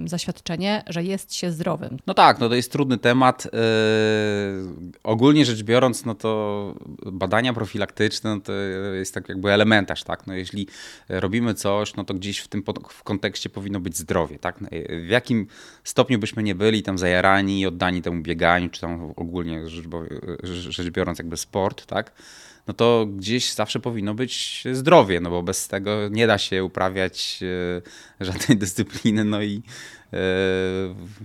zaświadczenie, że jest się zdrowym. No tak, no to jest trudny temat. Ogólnie rzecz biorąc, no to badania profilaktyczne no to jest tak jakby elementarz, tak? No jeśli robimy coś, no to gdzieś w tym w kontekście powinno być zdrowie, tak? W jakim stopniu byśmy nie byli tam zajarani i oddani temu bieganiu, czy tam ogólnie rzecz biorąc jakby sport, tak? No to gdzieś zawsze powinno być zdrowie, no bo bez tego nie da się uprawiać e, żadnej dyscypliny, no i e,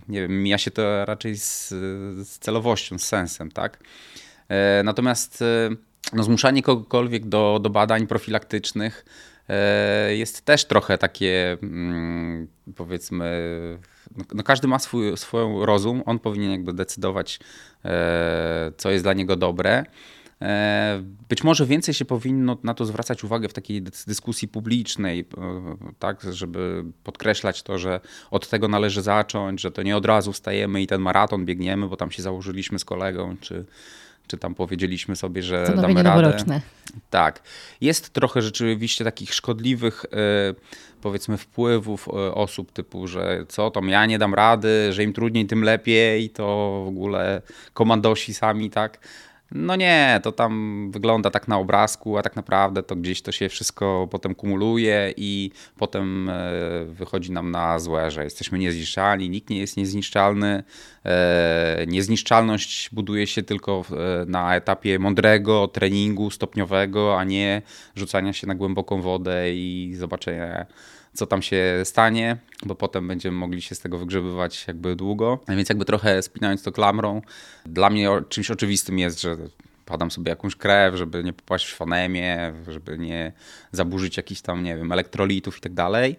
nie wiem, mija się to raczej z, z celowością, z sensem, tak? E, natomiast no, zmuszanie kogokolwiek do, do badań profilaktycznych E, jest też trochę takie, mm, powiedzmy, no, każdy ma swój, swój rozum, on powinien jakby decydować, e, co jest dla niego dobre. E, być może więcej się powinno na to zwracać uwagę w takiej dyskusji publicznej, tak, żeby podkreślać to, że od tego należy zacząć, że to nie od razu wstajemy i ten maraton biegniemy, bo tam się założyliśmy z kolegą, czy, czy tam powiedzieliśmy sobie, że Co damy radę. Tak. Jest trochę rzeczywiście takich szkodliwych e, powiedzmy wpływów e, osób typu, że co tam ja nie dam rady, że im trudniej tym lepiej, to w ogóle komandosi sami, tak. No nie, to tam wygląda tak na obrazku, a tak naprawdę to gdzieś to się wszystko potem kumuluje i potem e, wychodzi nam na złe, że jesteśmy niezniszczalni, nikt nie jest niezniszczalny. E, niezniszczalność buduje się tylko e, na etapie mądrego treningu stopniowego, a nie rzucania się na głęboką wodę i zobaczenia co tam się stanie, bo potem będziemy mogli się z tego wygrzebywać jakby długo. Więc jakby trochę spinając to klamrą, dla mnie czymś oczywistym jest, że padam sobie jakąś krew, żeby nie popaść w fonemię, żeby nie zaburzyć jakichś tam, nie wiem, elektrolitów i tak dalej.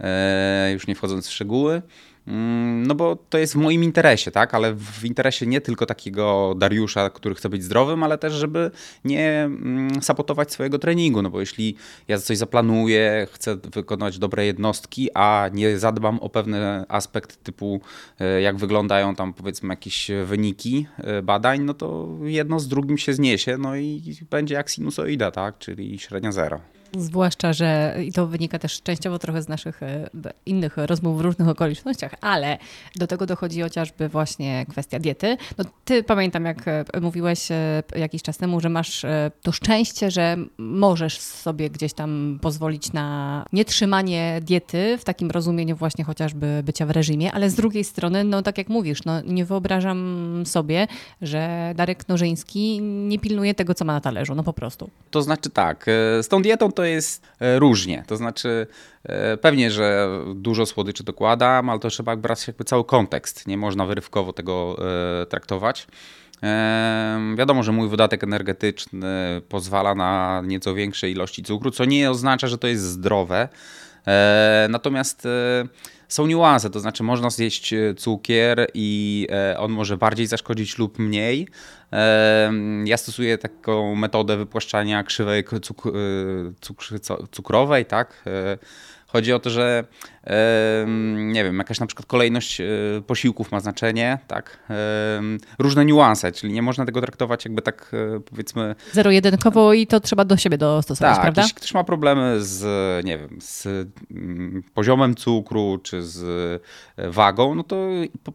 E, już nie wchodząc w szczegóły. Mm, no bo to jest w moim interesie, tak? Ale w interesie nie tylko takiego Dariusza, który chce być zdrowym, ale też, żeby nie mm, sabotować swojego treningu. No bo jeśli ja coś zaplanuję, chcę wykonać dobre jednostki, a nie zadbam o pewien aspekt typu e, jak wyglądają tam powiedzmy jakieś wyniki e, badań, no to jedno z drugim się zniesie, no i będzie jak sinusoida, tak? Czyli średnia zero. Zwłaszcza, że i to wynika też częściowo trochę z naszych e, innych rozmów w różnych okolicznościach, ale do tego dochodzi chociażby właśnie kwestia diety. No, ty pamiętam, jak e, mówiłeś e, jakiś czas temu, że masz to szczęście, że możesz sobie gdzieś tam pozwolić na nietrzymanie diety w takim rozumieniu właśnie chociażby bycia w reżimie, ale z drugiej strony, no tak jak mówisz, no nie wyobrażam sobie, że Darek Nożyński nie pilnuje tego, co ma na talerzu, no po prostu. To znaczy tak, z tą dietą to to jest e, różnie. To znaczy, e, pewnie, że dużo słodyczy dokładam, ale to trzeba brać jakby cały kontekst. Nie można wyrywkowo tego e, traktować. Wiadomo, że mój wydatek energetyczny pozwala na nieco większe ilości cukru, co nie oznacza, że to jest zdrowe. Natomiast są niuanse, to znaczy można zjeść e, cukier i e, on może bardziej zaszkodzić lub mniej. Ja stosuję taką metodę wypłaszczania krzywej cuk cukrowej, tak? Chodzi o to, że nie wiem, jakaś na przykład kolejność e, posiłków ma znaczenie, tak? Różne niuanse, czyli nie można tego traktować jakby tak e, powiedzmy... Zero-jedynkowo i to trzeba do siebie dostosować, tak, prawda? Jeśli ktoś ma problemy z, nie wiem, z mm, poziomem cukru czy z e, wagą, no to,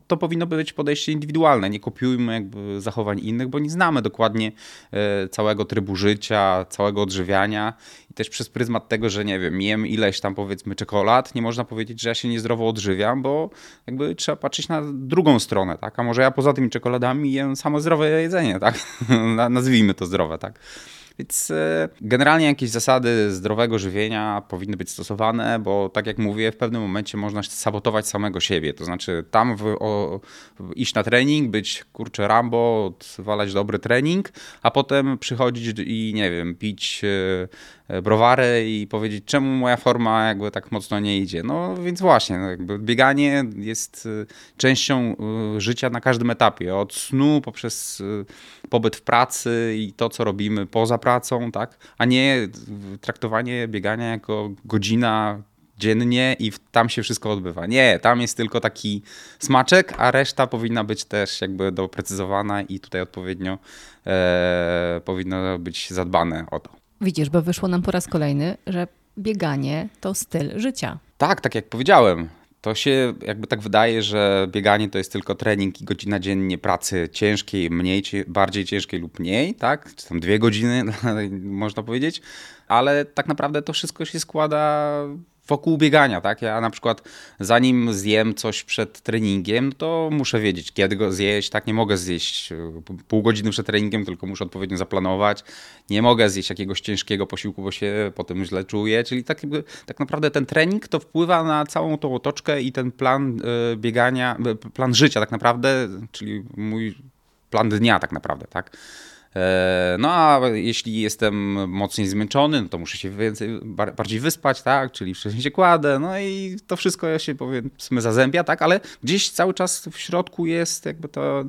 to powinno być podejście indywidualne. Nie kopiujmy jakby zachowań innych, bo nie znamy dokładnie całego trybu życia, całego odżywiania też przez pryzmat tego, że nie wiem, jem ileś tam powiedzmy czekolad, nie można powiedzieć, że ja się niezdrowo odżywiam, bo jakby trzeba patrzeć na drugą stronę, tak? A może ja poza tymi czekoladami jem samo zdrowe jedzenie, tak? Nazwijmy to zdrowe, tak? Więc e, generalnie jakieś zasady zdrowego żywienia powinny być stosowane, bo tak jak mówię, w pewnym momencie można sabotować samego siebie. To znaczy tam w, o, iść na trening, być kurczę Rambo, odwalać dobry trening, a potem przychodzić i nie wiem, pić e, browary i powiedzieć, czemu moja forma jakby tak mocno nie idzie. No więc właśnie, no bieganie jest e, częścią życia na każdym etapie. Od snu poprzez pobyt w pracy i to, co robimy poza pracą, tak? A nie traktowanie biegania jako godzina dziennie i tam się wszystko odbywa. Nie, tam jest tylko taki smaczek, a reszta powinna być też jakby doprecyzowana i tutaj odpowiednio e, powinno być zadbane o to. Widzisz, bo wyszło nam po raz kolejny, że bieganie to styl życia. Tak, tak jak powiedziałem to się jakby tak wydaje, że bieganie to jest tylko trening i godzina dziennie pracy ciężkiej, mniej, bardziej ciężkiej lub mniej, tak? Czy tam dwie godziny, można powiedzieć, ale tak naprawdę to wszystko się składa wokół biegania, tak? Ja na przykład zanim zjem coś przed treningiem, to muszę wiedzieć, kiedy go zjeść, tak? Nie mogę zjeść e, pół godziny przed treningiem, tylko muszę odpowiednio zaplanować. Nie mogę zjeść jakiegoś ciężkiego posiłku, bo się potem źle czuję, czyli tak, tak naprawdę ten trening to wpływa na całą tą otoczkę i ten plan e, biegania, e, plan życia tak naprawdę, czyli mój plan dnia tak naprawdę, tak? E, no a jeśli jestem mocniej zmęczony, no to muszę się więcej, bardziej wyspać, tak? Czyli wcześniej się kładę, no i to wszystko się powiedzmy zazębia, tak? Ale gdzieś cały czas w środku jest jakby to,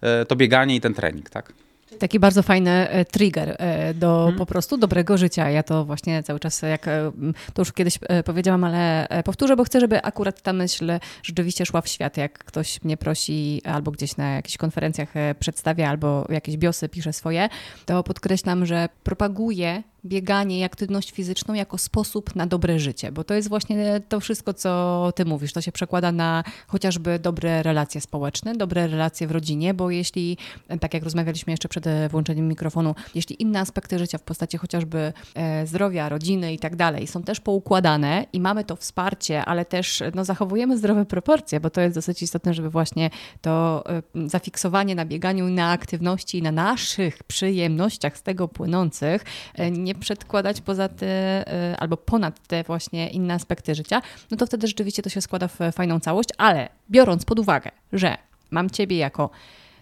e, to bieganie i ten trening, tak? Taki bardzo fajny e, trigger e, do hmm. po prostu dobrego życia. Ja to właśnie cały czas, jak e, to już kiedyś powiedziałam, ale powtórzę, bo chcę, żeby akurat ta myśl rzeczywiście szła w świat. Jak ktoś mnie prosi albo gdzieś na jakichś konferencjach przedstawia, albo jakieś biosy pisze swoje, to podkreślam, że propaguję bieganie i aktywność fizyczną jako sposób na dobre życie, bo to jest właśnie to wszystko, co ty mówisz. To się przekłada na chociażby dobre relacje społeczne, dobre relacje w rodzinie, bo jeśli, tak jak rozmawialiśmy jeszcze przed włączeniem mikrofonu, jeśli inne aspekty życia w postaci chociażby e, zdrowia, rodziny i tak dalej są też poukładane i mamy to wsparcie, ale też no, zachowujemy zdrowe proporcje, bo to jest dosyć istotne, żeby właśnie to e, zafiksowanie na bieganiu na aktywności na naszych przyjemnościach z tego płynących e, nie przedkładać poza te, y, albo ponad te właśnie inne aspekty życia, no to wtedy rzeczywiście to się składa w fajną całość, ale biorąc pod uwagę, że mam Ciebie jako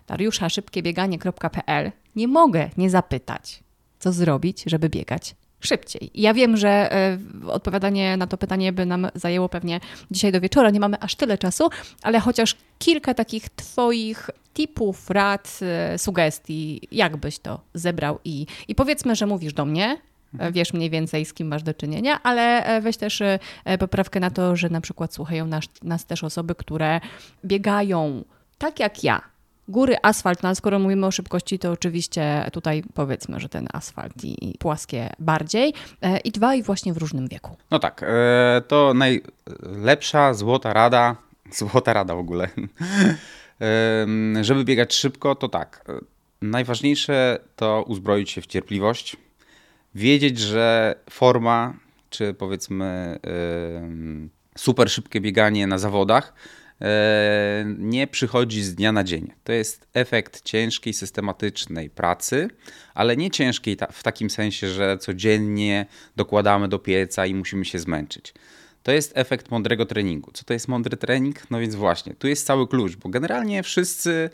Dariusza szybkiebieganie.pl, nie mogę nie zapytać, co zrobić, żeby biegać szybciej. Ja wiem, że y, odpowiadanie na to pytanie by nam zajęło pewnie dzisiaj do wieczora, nie mamy aż tyle czasu, ale chociaż kilka takich Twoich tipów, rad, y, sugestii, jak byś to zebrał i, i powiedzmy, że mówisz do mnie, mhm. wiesz mniej więcej z kim masz do czynienia, ale e, weź też e, poprawkę na to, że na przykład słuchają nas, nas też osoby, które biegają tak jak ja, góry, asfalt, no ale skoro mówimy o szybkości, to oczywiście tutaj powiedzmy, że ten asfalt i, i płaskie bardziej. E, I dwa, i właśnie w różnym wieku. No tak, to najlepsza złota rada, złota rada w ogóle, żeby biegać szybko, to tak. Najważniejsze to uzbroić się w cierpliwość, wiedzieć, że forma, czy powiedzmy super szybkie bieganie na zawodach e, nie przychodzi z dnia na dzień. To jest efekt ciężkiej, systematycznej pracy, ale nie ciężkiej w takim sensie, że codziennie dokładamy do pieca i musimy się zmęczyć. To jest efekt mądrego treningu. Co to jest mądry trening? No więc właśnie, tu jest cały klucz, bo generalnie wszyscy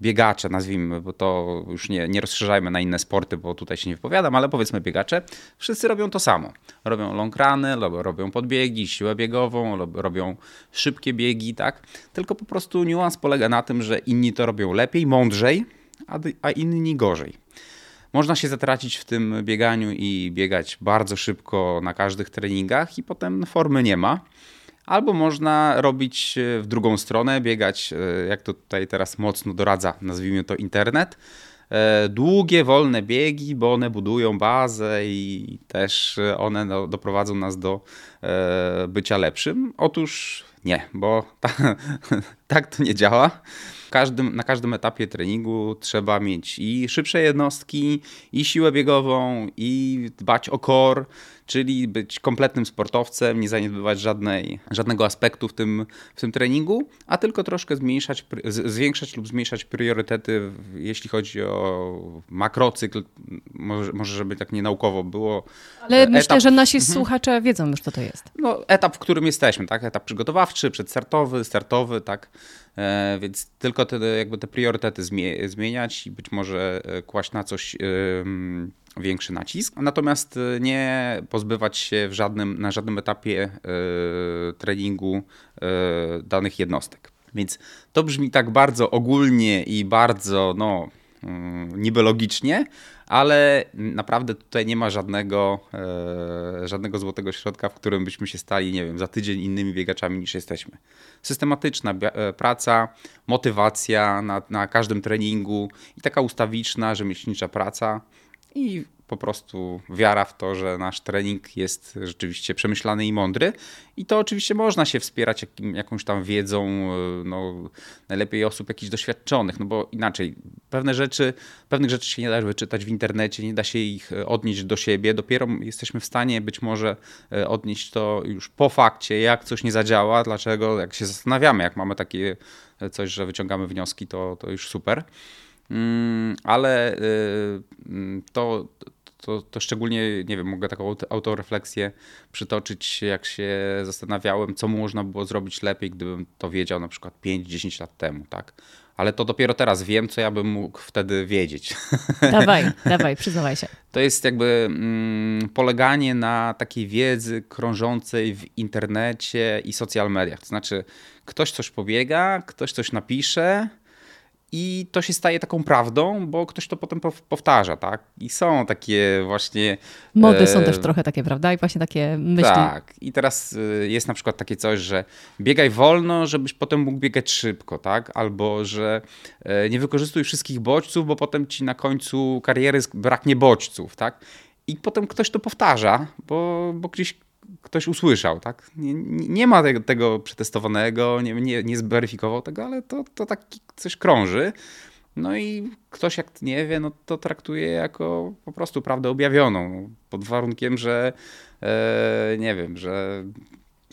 biegacze, nazwijmy, bo to już nie, nie rozszerzajmy na inne sporty, bo tutaj się nie wypowiadam, ale powiedzmy biegacze, wszyscy robią to samo. Robią long runy, robią podbiegi, siłę biegową, robią szybkie biegi, tak? Tylko po prostu niuans polega na tym, że inni to robią lepiej, mądrzej, a, a inni gorzej. Można się zatracić w tym bieganiu i biegać bardzo szybko na każdych treningach i potem formy nie ma. Albo można robić e, w drugą stronę, biegać, e, jak to tutaj teraz mocno doradza, nazwijmy to internet. E, długie, wolne biegi, bo one budują bazę i też one no, doprowadzą nas do bycia lepszym. Otóż nie, bo ta, tak to nie działa każdym, na każdym etapie treningu trzeba mieć i szybsze jednostki, i siłę biegową, i dbać o core, czyli być kompletnym sportowcem, nie zaniedbywać żadnej, żadnego aspektu w tym, w tym treningu, a tylko troszkę zmniejszać, zwiększać lub zmniejszać priorytety, jeśli chodzi o makrocykl, może, może żeby tak nienaukowo było. Ale etap, myślę, że nasi mhm. słuchacze wiedzą już, co to jest. No, etap, w którym jesteśmy, tak? Etap przygotowawczy, przedstartowy, startowy, tak? E, więc tylko te, jakby te priorytety zmieniać i być może e, kłaść na coś większy nacisk. Natomiast e, nie pozbywać się w żadnym, na żadnym etapie treningu danych jednostek. Więc to brzmi tak bardzo ogólnie i bardzo no, niby logicznie, ale naprawdę tutaj nie ma żadnego, żadnego złotego środka, w którym byśmy się stali, nie wiem, za tydzień innymi biegaczami niż jesteśmy. Systematyczna praca, motywacja na, na każdym treningu i taka ustawiczna, rzemieślnicza praca i po prostu wiara w to, że nasz trening jest rzeczywiście przemyślany i mądry. I to oczywiście można się wspierać jakim, jakąś tam wiedzą, e, no, najlepiej osób jakichś doświadczonych, no bo inaczej pewne rzeczy, pewnych rzeczy się nie da wyczytać w internecie, nie da się ich e, odnieść do siebie. Dopiero jesteśmy w stanie być może e, odnieść to już po fakcie, jak coś nie zadziała, dlaczego, jak się zastanawiamy, jak mamy takie coś, że wyciągamy wnioski, to, to już super. Mm, ale y, to, to, to szczególnie, nie wiem, mogę taką autorefleksję przytoczyć, jak się zastanawiałem, co można było zrobić lepiej, gdybym to wiedział na przykład 5-10 lat temu, tak? Ale to dopiero teraz wiem, co ja bym mógł wtedy wiedzieć. Dawaj, dawaj, przyznawaj się. To jest jakby mm, poleganie na takiej wiedzy krążącej w internecie i social mediach. To znaczy, ktoś coś pobiega, ktoś coś napisze, i to się staje taką prawdą, bo ktoś to potem powtarza, tak? I są takie właśnie... Mody e... są też trochę takie, prawda? I właśnie takie myśli. Tak. I teraz e, jest na przykład takie coś, że biegaj wolno, żebyś potem mógł biegać szybko, tak? Albo, że e, nie wykorzystuj wszystkich bodźców, bo potem ci na końcu kariery braknie bodźców, tak? I potem ktoś to powtarza, bo, bo gdzieś ktoś usłyszał, tak? Nie, nie ma tego, tego, przetestowanego, nie, nie, nie zweryfikował tego, ale to, to tak coś krąży. No i ktoś jak nie wie, no to traktuje jako po prostu prawdę objawioną, pod warunkiem, że e, nie wiem, że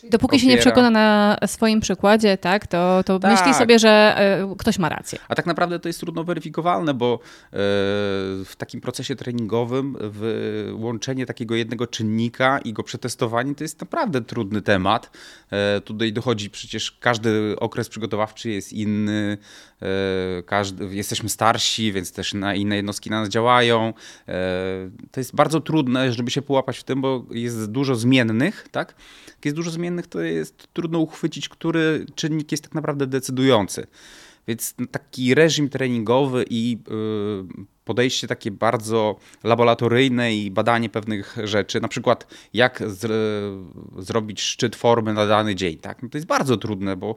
Dopóki się nie przekona na swoim przykładzie, tak, to, to tak. myśli sobie, że y, ktoś ma rację. A tak naprawdę to jest trudno weryfikowalne, bo y, w takim procesie treningowym łączenie takiego jednego czynnika i go przetestowanie to jest naprawdę trudny temat. Y, tutaj dochodzi przecież każdy okres przygotowawczy jest inny, każdy, jesteśmy starsi, więc też na inne jednostki na nas działają. To jest bardzo trudne, żeby się połapać w tym, bo jest dużo zmiennych, tak? Jest dużo zmiennych, to jest trudno uchwycić, który czynnik jest tak naprawdę decydujący. Więc taki reżim treningowy i y, podejście takie bardzo laboratoryjne i badanie pewnych rzeczy, na przykład jak zrobić szczyt formy na dany dzień, tak? No to jest bardzo trudne, bo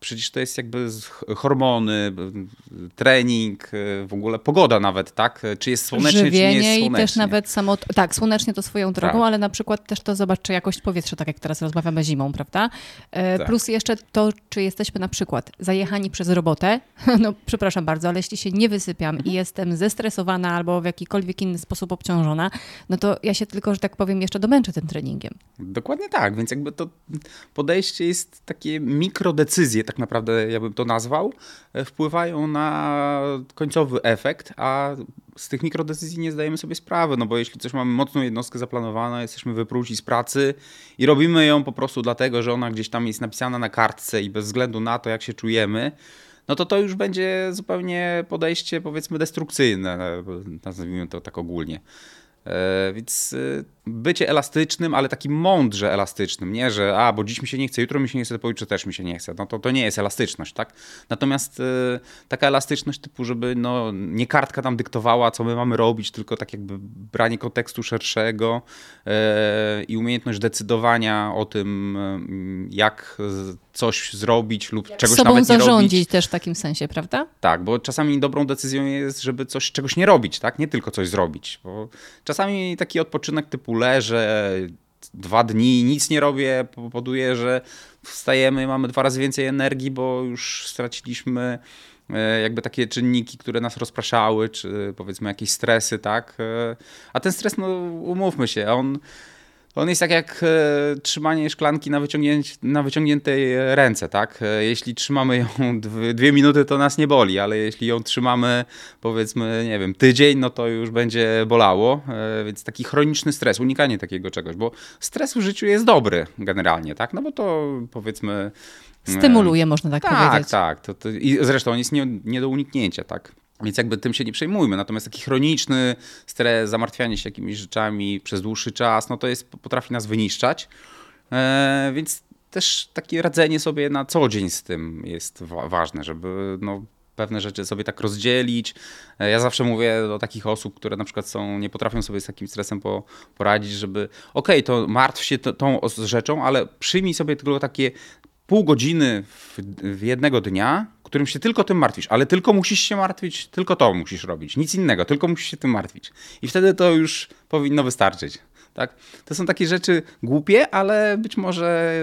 Przecież to jest jakby hormony, trening, w ogóle pogoda nawet, tak? Czy jest słonecznie, Żywienie czy nie jest słonecznie. i też nawet samo... Tak, słonecznie to swoją drogą, tak. ale na przykład też to zobacz, czy jakość powietrza, tak jak teraz rozmawiamy zimą, prawda? E, tak. Plus jeszcze to, czy jesteśmy na przykład zajechani przez robotę, no przepraszam bardzo, ale jeśli się nie wysypiam mhm. i jestem zestresowana albo w jakikolwiek inny sposób obciążona, no to ja się tylko, że tak powiem, jeszcze domęczę tym treningiem. Dokładnie tak, więc jakby to podejście jest takie mikrodecyzje, tak naprawdę ja bym to nazwał, e, wpływają na końcowy efekt, a z tych mikrodecyzji nie zdajemy sobie sprawy, no bo jeśli coś mamy mocną jednostkę zaplanowaną, jesteśmy wypróci z pracy i robimy ją po prostu dlatego, że ona gdzieś tam jest napisana na kartce i bez względu na to, jak się czujemy, no to to już będzie zupełnie podejście powiedzmy destrukcyjne, nazwijmy to tak ogólnie. E, więc e, bycie elastycznym, ale takim mądrze elastycznym, nie, że a, bo dziś mi się nie chce, jutro mi się nie chce, pojutrze też mi się nie chce. No to, to nie jest elastyczność, tak? Natomiast y, taka elastyczność typu, żeby no, nie kartka tam dyktowała, co my mamy robić, tylko tak jakby branie kontekstu szerszego i umiejętność decydowania o tym, jak coś zrobić lub jak czegoś sobą nawet nie zarządzić robić. też w takim sensie, prawda? Tak, bo czasami dobrą decyzją jest, żeby coś czegoś nie robić, tak? Nie tylko coś zrobić, bo czasami taki odpoczynek typu leżę dwa dni, nic nie robię, powoduje, że wstajemy, mamy dwa razy więcej energii, bo już straciliśmy e, jakby takie czynniki, które nas rozpraszały, czy powiedzmy jakieś stresy, tak? E, a ten stres, no umówmy się, on On jest tak jak e, trzymanie szklanki na, wyciągnięć, na wyciągniętej ręce, tak? E, jeśli trzymamy ją dwie, dwie minuty, to nas nie boli, ale jeśli ją trzymamy powiedzmy, nie wiem, tydzień, no to już będzie bolało, e, więc taki chroniczny stres, unikanie takiego czegoś, bo stres w życiu jest dobry generalnie, tak? No bo to powiedzmy... Stymuluje, można tak, tak powiedzieć. Tak, tak. I zresztą on jest nie, nie do uniknięcia, tak? Więc jakby tym się nie przejmujmy. Natomiast taki chroniczny stres, zamartwianie się jakimiś rzeczami przez dłuższy czas, no to jest, potrafi nas wyniszczać. E, więc też takie radzenie sobie na co dzień z tym jest wa ważne, żeby no, pewne rzeczy sobie tak rozdzielić. E, ja zawsze mówię do takich osób, które na przykład są, nie potrafią sobie z takim stresem po, poradzić, żeby okej, okay, to martw się tą rzeczą, ale przyjmij sobie tylko takie pół godziny w, w jednego dnia, którym się tylko tym martwisz, ale tylko musisz się martwić, tylko to musisz robić, nic innego, tylko musisz się tym martwić. I wtedy to już powinno wystarczyć. Tak? To są takie rzeczy głupie, ale być może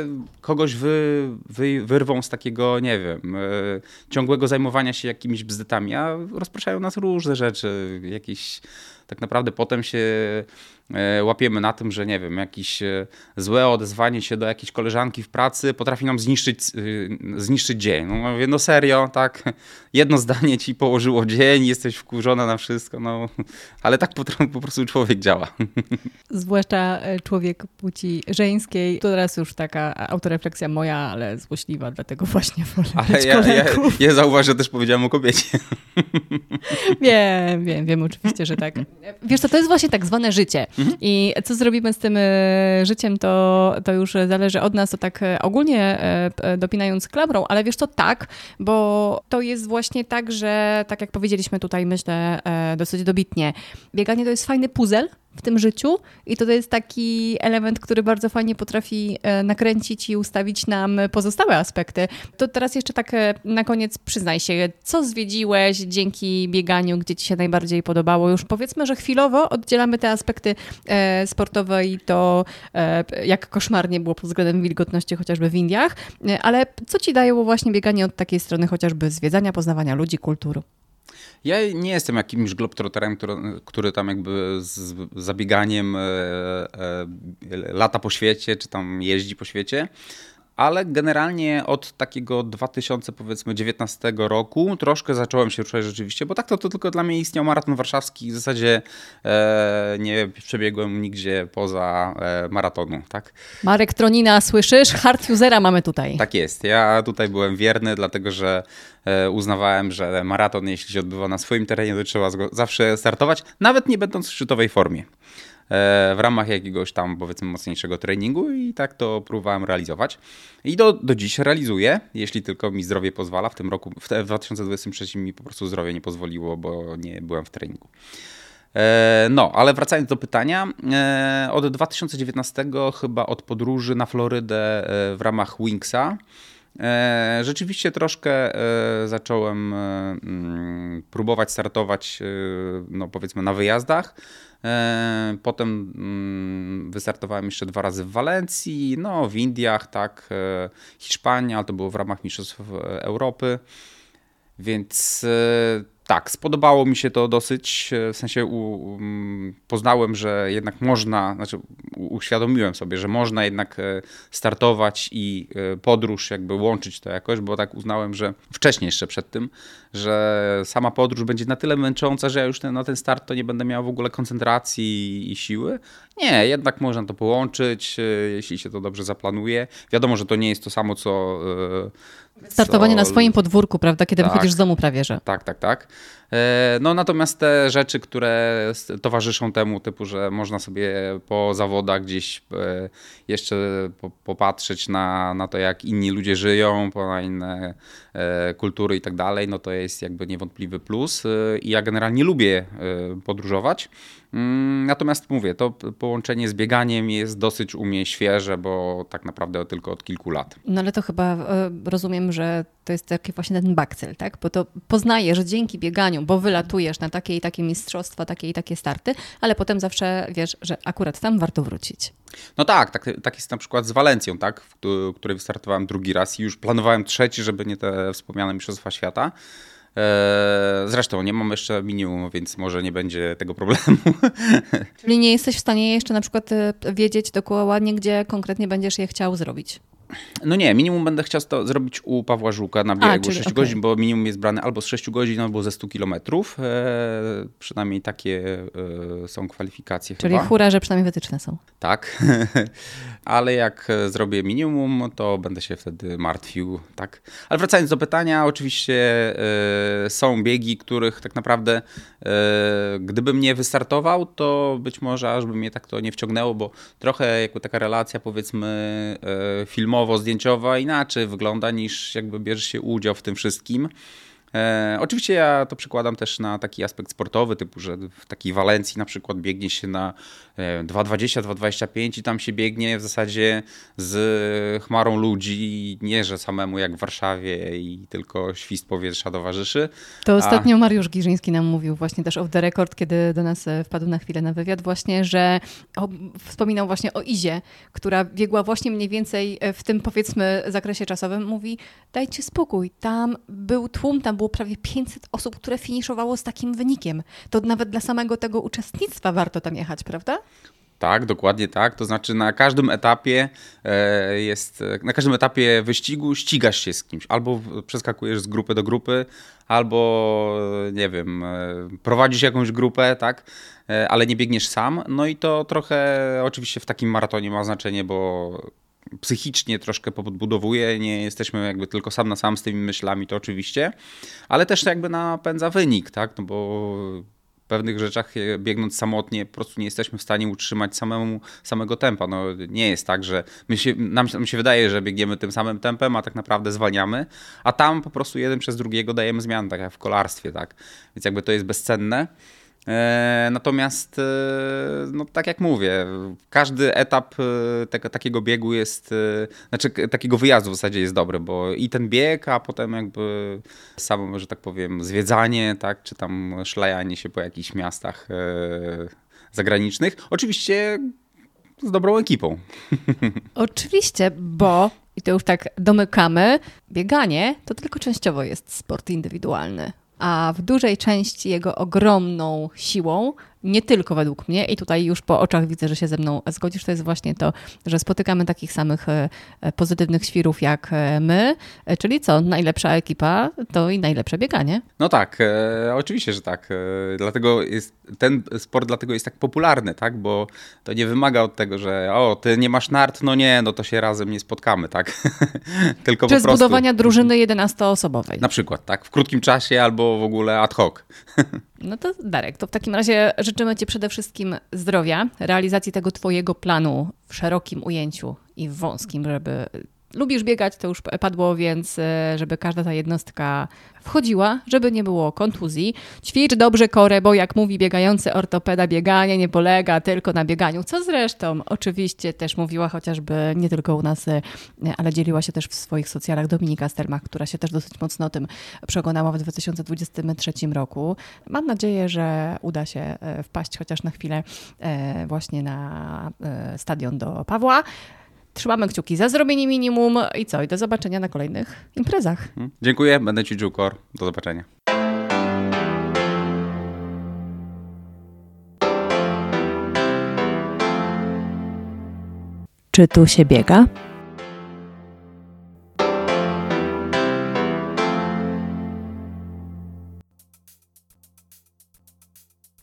kogoś wy, wy, wyrwą z takiego, nie wiem, yy, ciągłego zajmowania się jakimiś bzdetami, a rozpraszają nas różne rzeczy, jakieś tak naprawdę potem się E, łapiemy na tym, że nie wiem, jakieś e, złe odezwanie się do jakiejś koleżanki w pracy potrafi nam zniszczyć, e, zniszczyć dzień. No mówię, no serio, tak, jedno zdanie ci położyło dzień, jesteś wkurzona na wszystko, no, ale tak po, po prostu człowiek działa. Zwłaszcza człowiek płci żeńskiej, to teraz już taka autorefleksja moja, ale złośliwa, dlatego właśnie wolę Ale ja, ja, ja zauważę, że też powiedziałem o kobiecie. Wiem, wiem, wiem oczywiście, że tak. Wiesz co, to jest właśnie tak zwane życie. Mhm. I co zrobimy z tym e, życiem, to, to już zależy od nas, to tak e, ogólnie e, dopinając klamrą, ale wiesz to tak, bo to jest właśnie tak, że tak jak powiedzieliśmy tutaj, myślę dosyć dobitnie, bieganie to jest fajny puzzle, w tym życiu i to jest taki element, który bardzo fajnie potrafi e, nakręcić i ustawić nam pozostałe aspekty. To teraz jeszcze tak e, na koniec przyznaj się, co zwiedziłeś dzięki bieganiu, gdzie ci się najbardziej podobało? Już powiedzmy, że chwilowo oddzielamy te aspekty e, sportowe i to jak koszmarnie było pod względem wilgotności chociażby w Indiach, ale co ci daje właśnie bieganie od takiej strony chociażby zwiedzania, poznawania ludzi, kultury? Ja nie jestem jakimś globtroterem, który, który tam jakby z zabieganiem e, e, lata po świecie, czy tam jeździ po świecie ale generalnie od takiego 2000 powiedzmy 19 roku troszkę zacząłem się ruszać rzeczywiście, bo tak to, to tylko dla mnie istniał maraton warszawski, w zasadzie e, nie przebiegłem nigdzie poza e, maratonu, tak? Marek Tronina, słyszysz? Hard usera mamy tutaj. Tak jest, ja tutaj byłem wierny, dlatego że e, uznawałem, że maraton jeśli się odbywa na swoim terenie, to trzeba zawsze startować, nawet nie będąc w szczytowej formie. E, w ramach jakiegoś tam powiedzmy mocniejszego treningu i tak to próbowałem realizować. I do, do dziś realizuję, jeśli tylko mi zdrowie pozwala. W tym roku, w 2023 mi po prostu zdrowie nie pozwoliło, bo nie byłem w treningu. E, no, ale wracając do pytania, e, od 2019 chyba od podróży na Florydę w ramach Wingsa Rzeczywiście troszkę zacząłem mm, próbować startować, no powiedzmy, na wyjazdach. E, potem mm, wystartowałem jeszcze dwa razy w Walencji, no w Indiach, tak, e, Hiszpania, ale to było w ramach Mistrzostw Europy. Więc e, tak, spodobało mi się to dosyć. W sensie u, um, poznałem, że jednak można, znaczy uświadomiłem sobie, że można jednak startować i podróż jakby łączyć to jakoś, bo tak uznałem, że wcześniej jeszcze przed tym, że sama podróż będzie na tyle męcząca, że ja już ten, na ten start to nie będę miał w ogóle koncentracji i siły. Nie, jednak można to połączyć, e, jeśli się to dobrze zaplanuje. Wiadomo, że to nie jest to samo, co. E, Startowanie na swoim podwórku, prawda, kiedy tak, wychodzisz z domu prawie, że. Tak, tak, tak. E, no natomiast te rzeczy, które towarzyszą temu, typu, że można sobie po zawodach gdzieś jeszcze popatrzeć na, na to, jak inni ludzie żyją, na inne kultury i tak dalej, no to jest jakby niewątpliwy plus i ja generalnie lubię podróżować. Mm, natomiast mówię, to połączenie z bieganiem jest dosyć u mnie świeże, bo tak naprawdę tylko od kilku lat. No ale to chyba e, że to jest taki właśnie ten bakcel, tak? Bo to poznajesz dzięki bieganiu, bo wylatujesz na takie i takie mistrzostwa, takie i takie starty, ale potem zawsze wiesz, że akurat tam warto wrócić. No tak, tak, tak jest na przykład z Walencją, tak? w której wystartowałem drugi raz i już planowałem trzeci, żeby nie te wspomniane mistrzostwa świata. Zresztą nie mam jeszcze minimum, więc może nie będzie tego problemu. Czyli nie jesteś w stanie jeszcze na przykład wiedzieć dokładnie, gdzie konkretnie będziesz je chciał zrobić? No nie, minimum będę chciał to zrobić u Pawła Żuka na biegu A, czyli, 6 okay. godzin, bo minimum jest brane albo z 6 godzin, albo ze 100 kilometrów. E, przynajmniej takie e, są kwalifikacje Czyli chyba. hura, że przynajmniej wytyczne są. Tak, ale jak zrobię minimum, to będę się wtedy martwił, tak. Ale wracając do pytania, oczywiście e, są biegi, których tak naprawdę e, gdybym nie wystartował, to być może aż by mnie tak to nie wciągnęło, bo trochę jakby taka relacja powiedzmy e, filmowa filmowo-zdjęciowa inaczej wygląda niż jakby bierze się udział w tym wszystkim. E, oczywiście ja to przykładam też na taki aspekt sportowy, typu, że w takiej Walencji na przykład biegnie się na 2,20, e, 2,25 i tam się biegnie w zasadzie z chmarą ludzi, nie że samemu jak w Warszawie i tylko świst powietrza towarzyszy. To a... ostatnio Mariusz Giżyński nam mówił właśnie też off the record, kiedy do nas e, wpadł na chwilę na wywiad właśnie, że o, wspominał właśnie o Izie, która biegła właśnie mniej więcej w tym powiedzmy zakresie czasowym. Mówi, dajcie spokój, tam był tłum, tam było prawie 500 osób, które finiszowało z takim wynikiem. To nawet dla samego tego uczestnictwa warto tam jechać, prawda? Tak, dokładnie tak. To znaczy na każdym etapie e, jest, na każdym etapie wyścigu ścigasz się z kimś. Albo przeskakujesz z grupy do grupy, albo nie wiem, e, prowadzisz jakąś grupę, tak, e, ale nie biegniesz sam. No i to trochę oczywiście w takim maratonie ma znaczenie, bo psychicznie troszkę podbudowuje, nie jesteśmy jakby tylko sam na sam z tymi myślami, to oczywiście, ale też jakby napędza wynik, tak, no bo w pewnych rzeczach biegnąc samotnie po prostu nie jesteśmy w stanie utrzymać samemu, samego tempa. No, nie jest tak, że my się, nam, nam się wydaje, że biegniemy tym samym tempem, a tak naprawdę zwalniamy, a tam po prostu jeden przez drugiego dajemy zmiany, tak jak w kolarstwie, tak, więc jakby to jest bezcenne. E, natomiast, e, no tak jak mówię, każdy etap e, takiego biegu jest, znaczy takiego wyjazdu w zasadzie jest dobry, bo i ten bieg, a potem jakby samo, że tak powiem, zwiedzanie, tak, czy tam szlajanie się po jakichś miastach zagranicznych. Oczywiście z dobrą ekipą. Oczywiście, bo i to już tak domykamy, bieganie to tylko częściowo jest sport indywidualny a w dużej części jego ogromną siłą nie tylko według mnie, i tutaj już po oczach widzę, że się ze mną zgodzisz, to jest właśnie to, że spotykamy takich samych e, e, pozytywnych świrów jak e, my, czyli co, najlepsza ekipa to i najlepsze bieganie. No tak, e, oczywiście, że tak. E, dlatego jest, ten sport dlatego jest tak popularny, tak, bo to nie wymaga od tego, że o, ty nie masz nart, no nie, no to się razem nie spotkamy, tak. tylko Czy po prostu... zbudowania drużyny 11-osobowej. Na przykład, tak, w krótkim czasie albo w ogóle ad hoc. No to Darek, to w takim razie życzymy Ci przede wszystkim zdrowia, realizacji tego Twojego planu w szerokim ujęciu i w wąskim, żeby lubisz biegać, to już padło, więc e, żeby każda ta jednostka wchodziła, żeby nie było kontuzji. Ćwicz dobrze korę, bo jak mówi biegający ortopeda, bieganie nie polega tylko na bieganiu, co zresztą oczywiście też mówiła chociażby nie tylko u nas, e, ale dzieliła się też w swoich socjalach Dominika Stelmach, która się też dosyć mocno tym przekonała w 2023 roku. Mam nadzieję, że uda się e, wpaść chociaż na chwilę właśnie na stadion do Pawła. Trzymamy kciuki za zrobienie minimum i co? I do zobaczenia na kolejnych imprezach. Hmm. Dziękuję, będę Ci kor. Do zobaczenia. Czy tu się biega?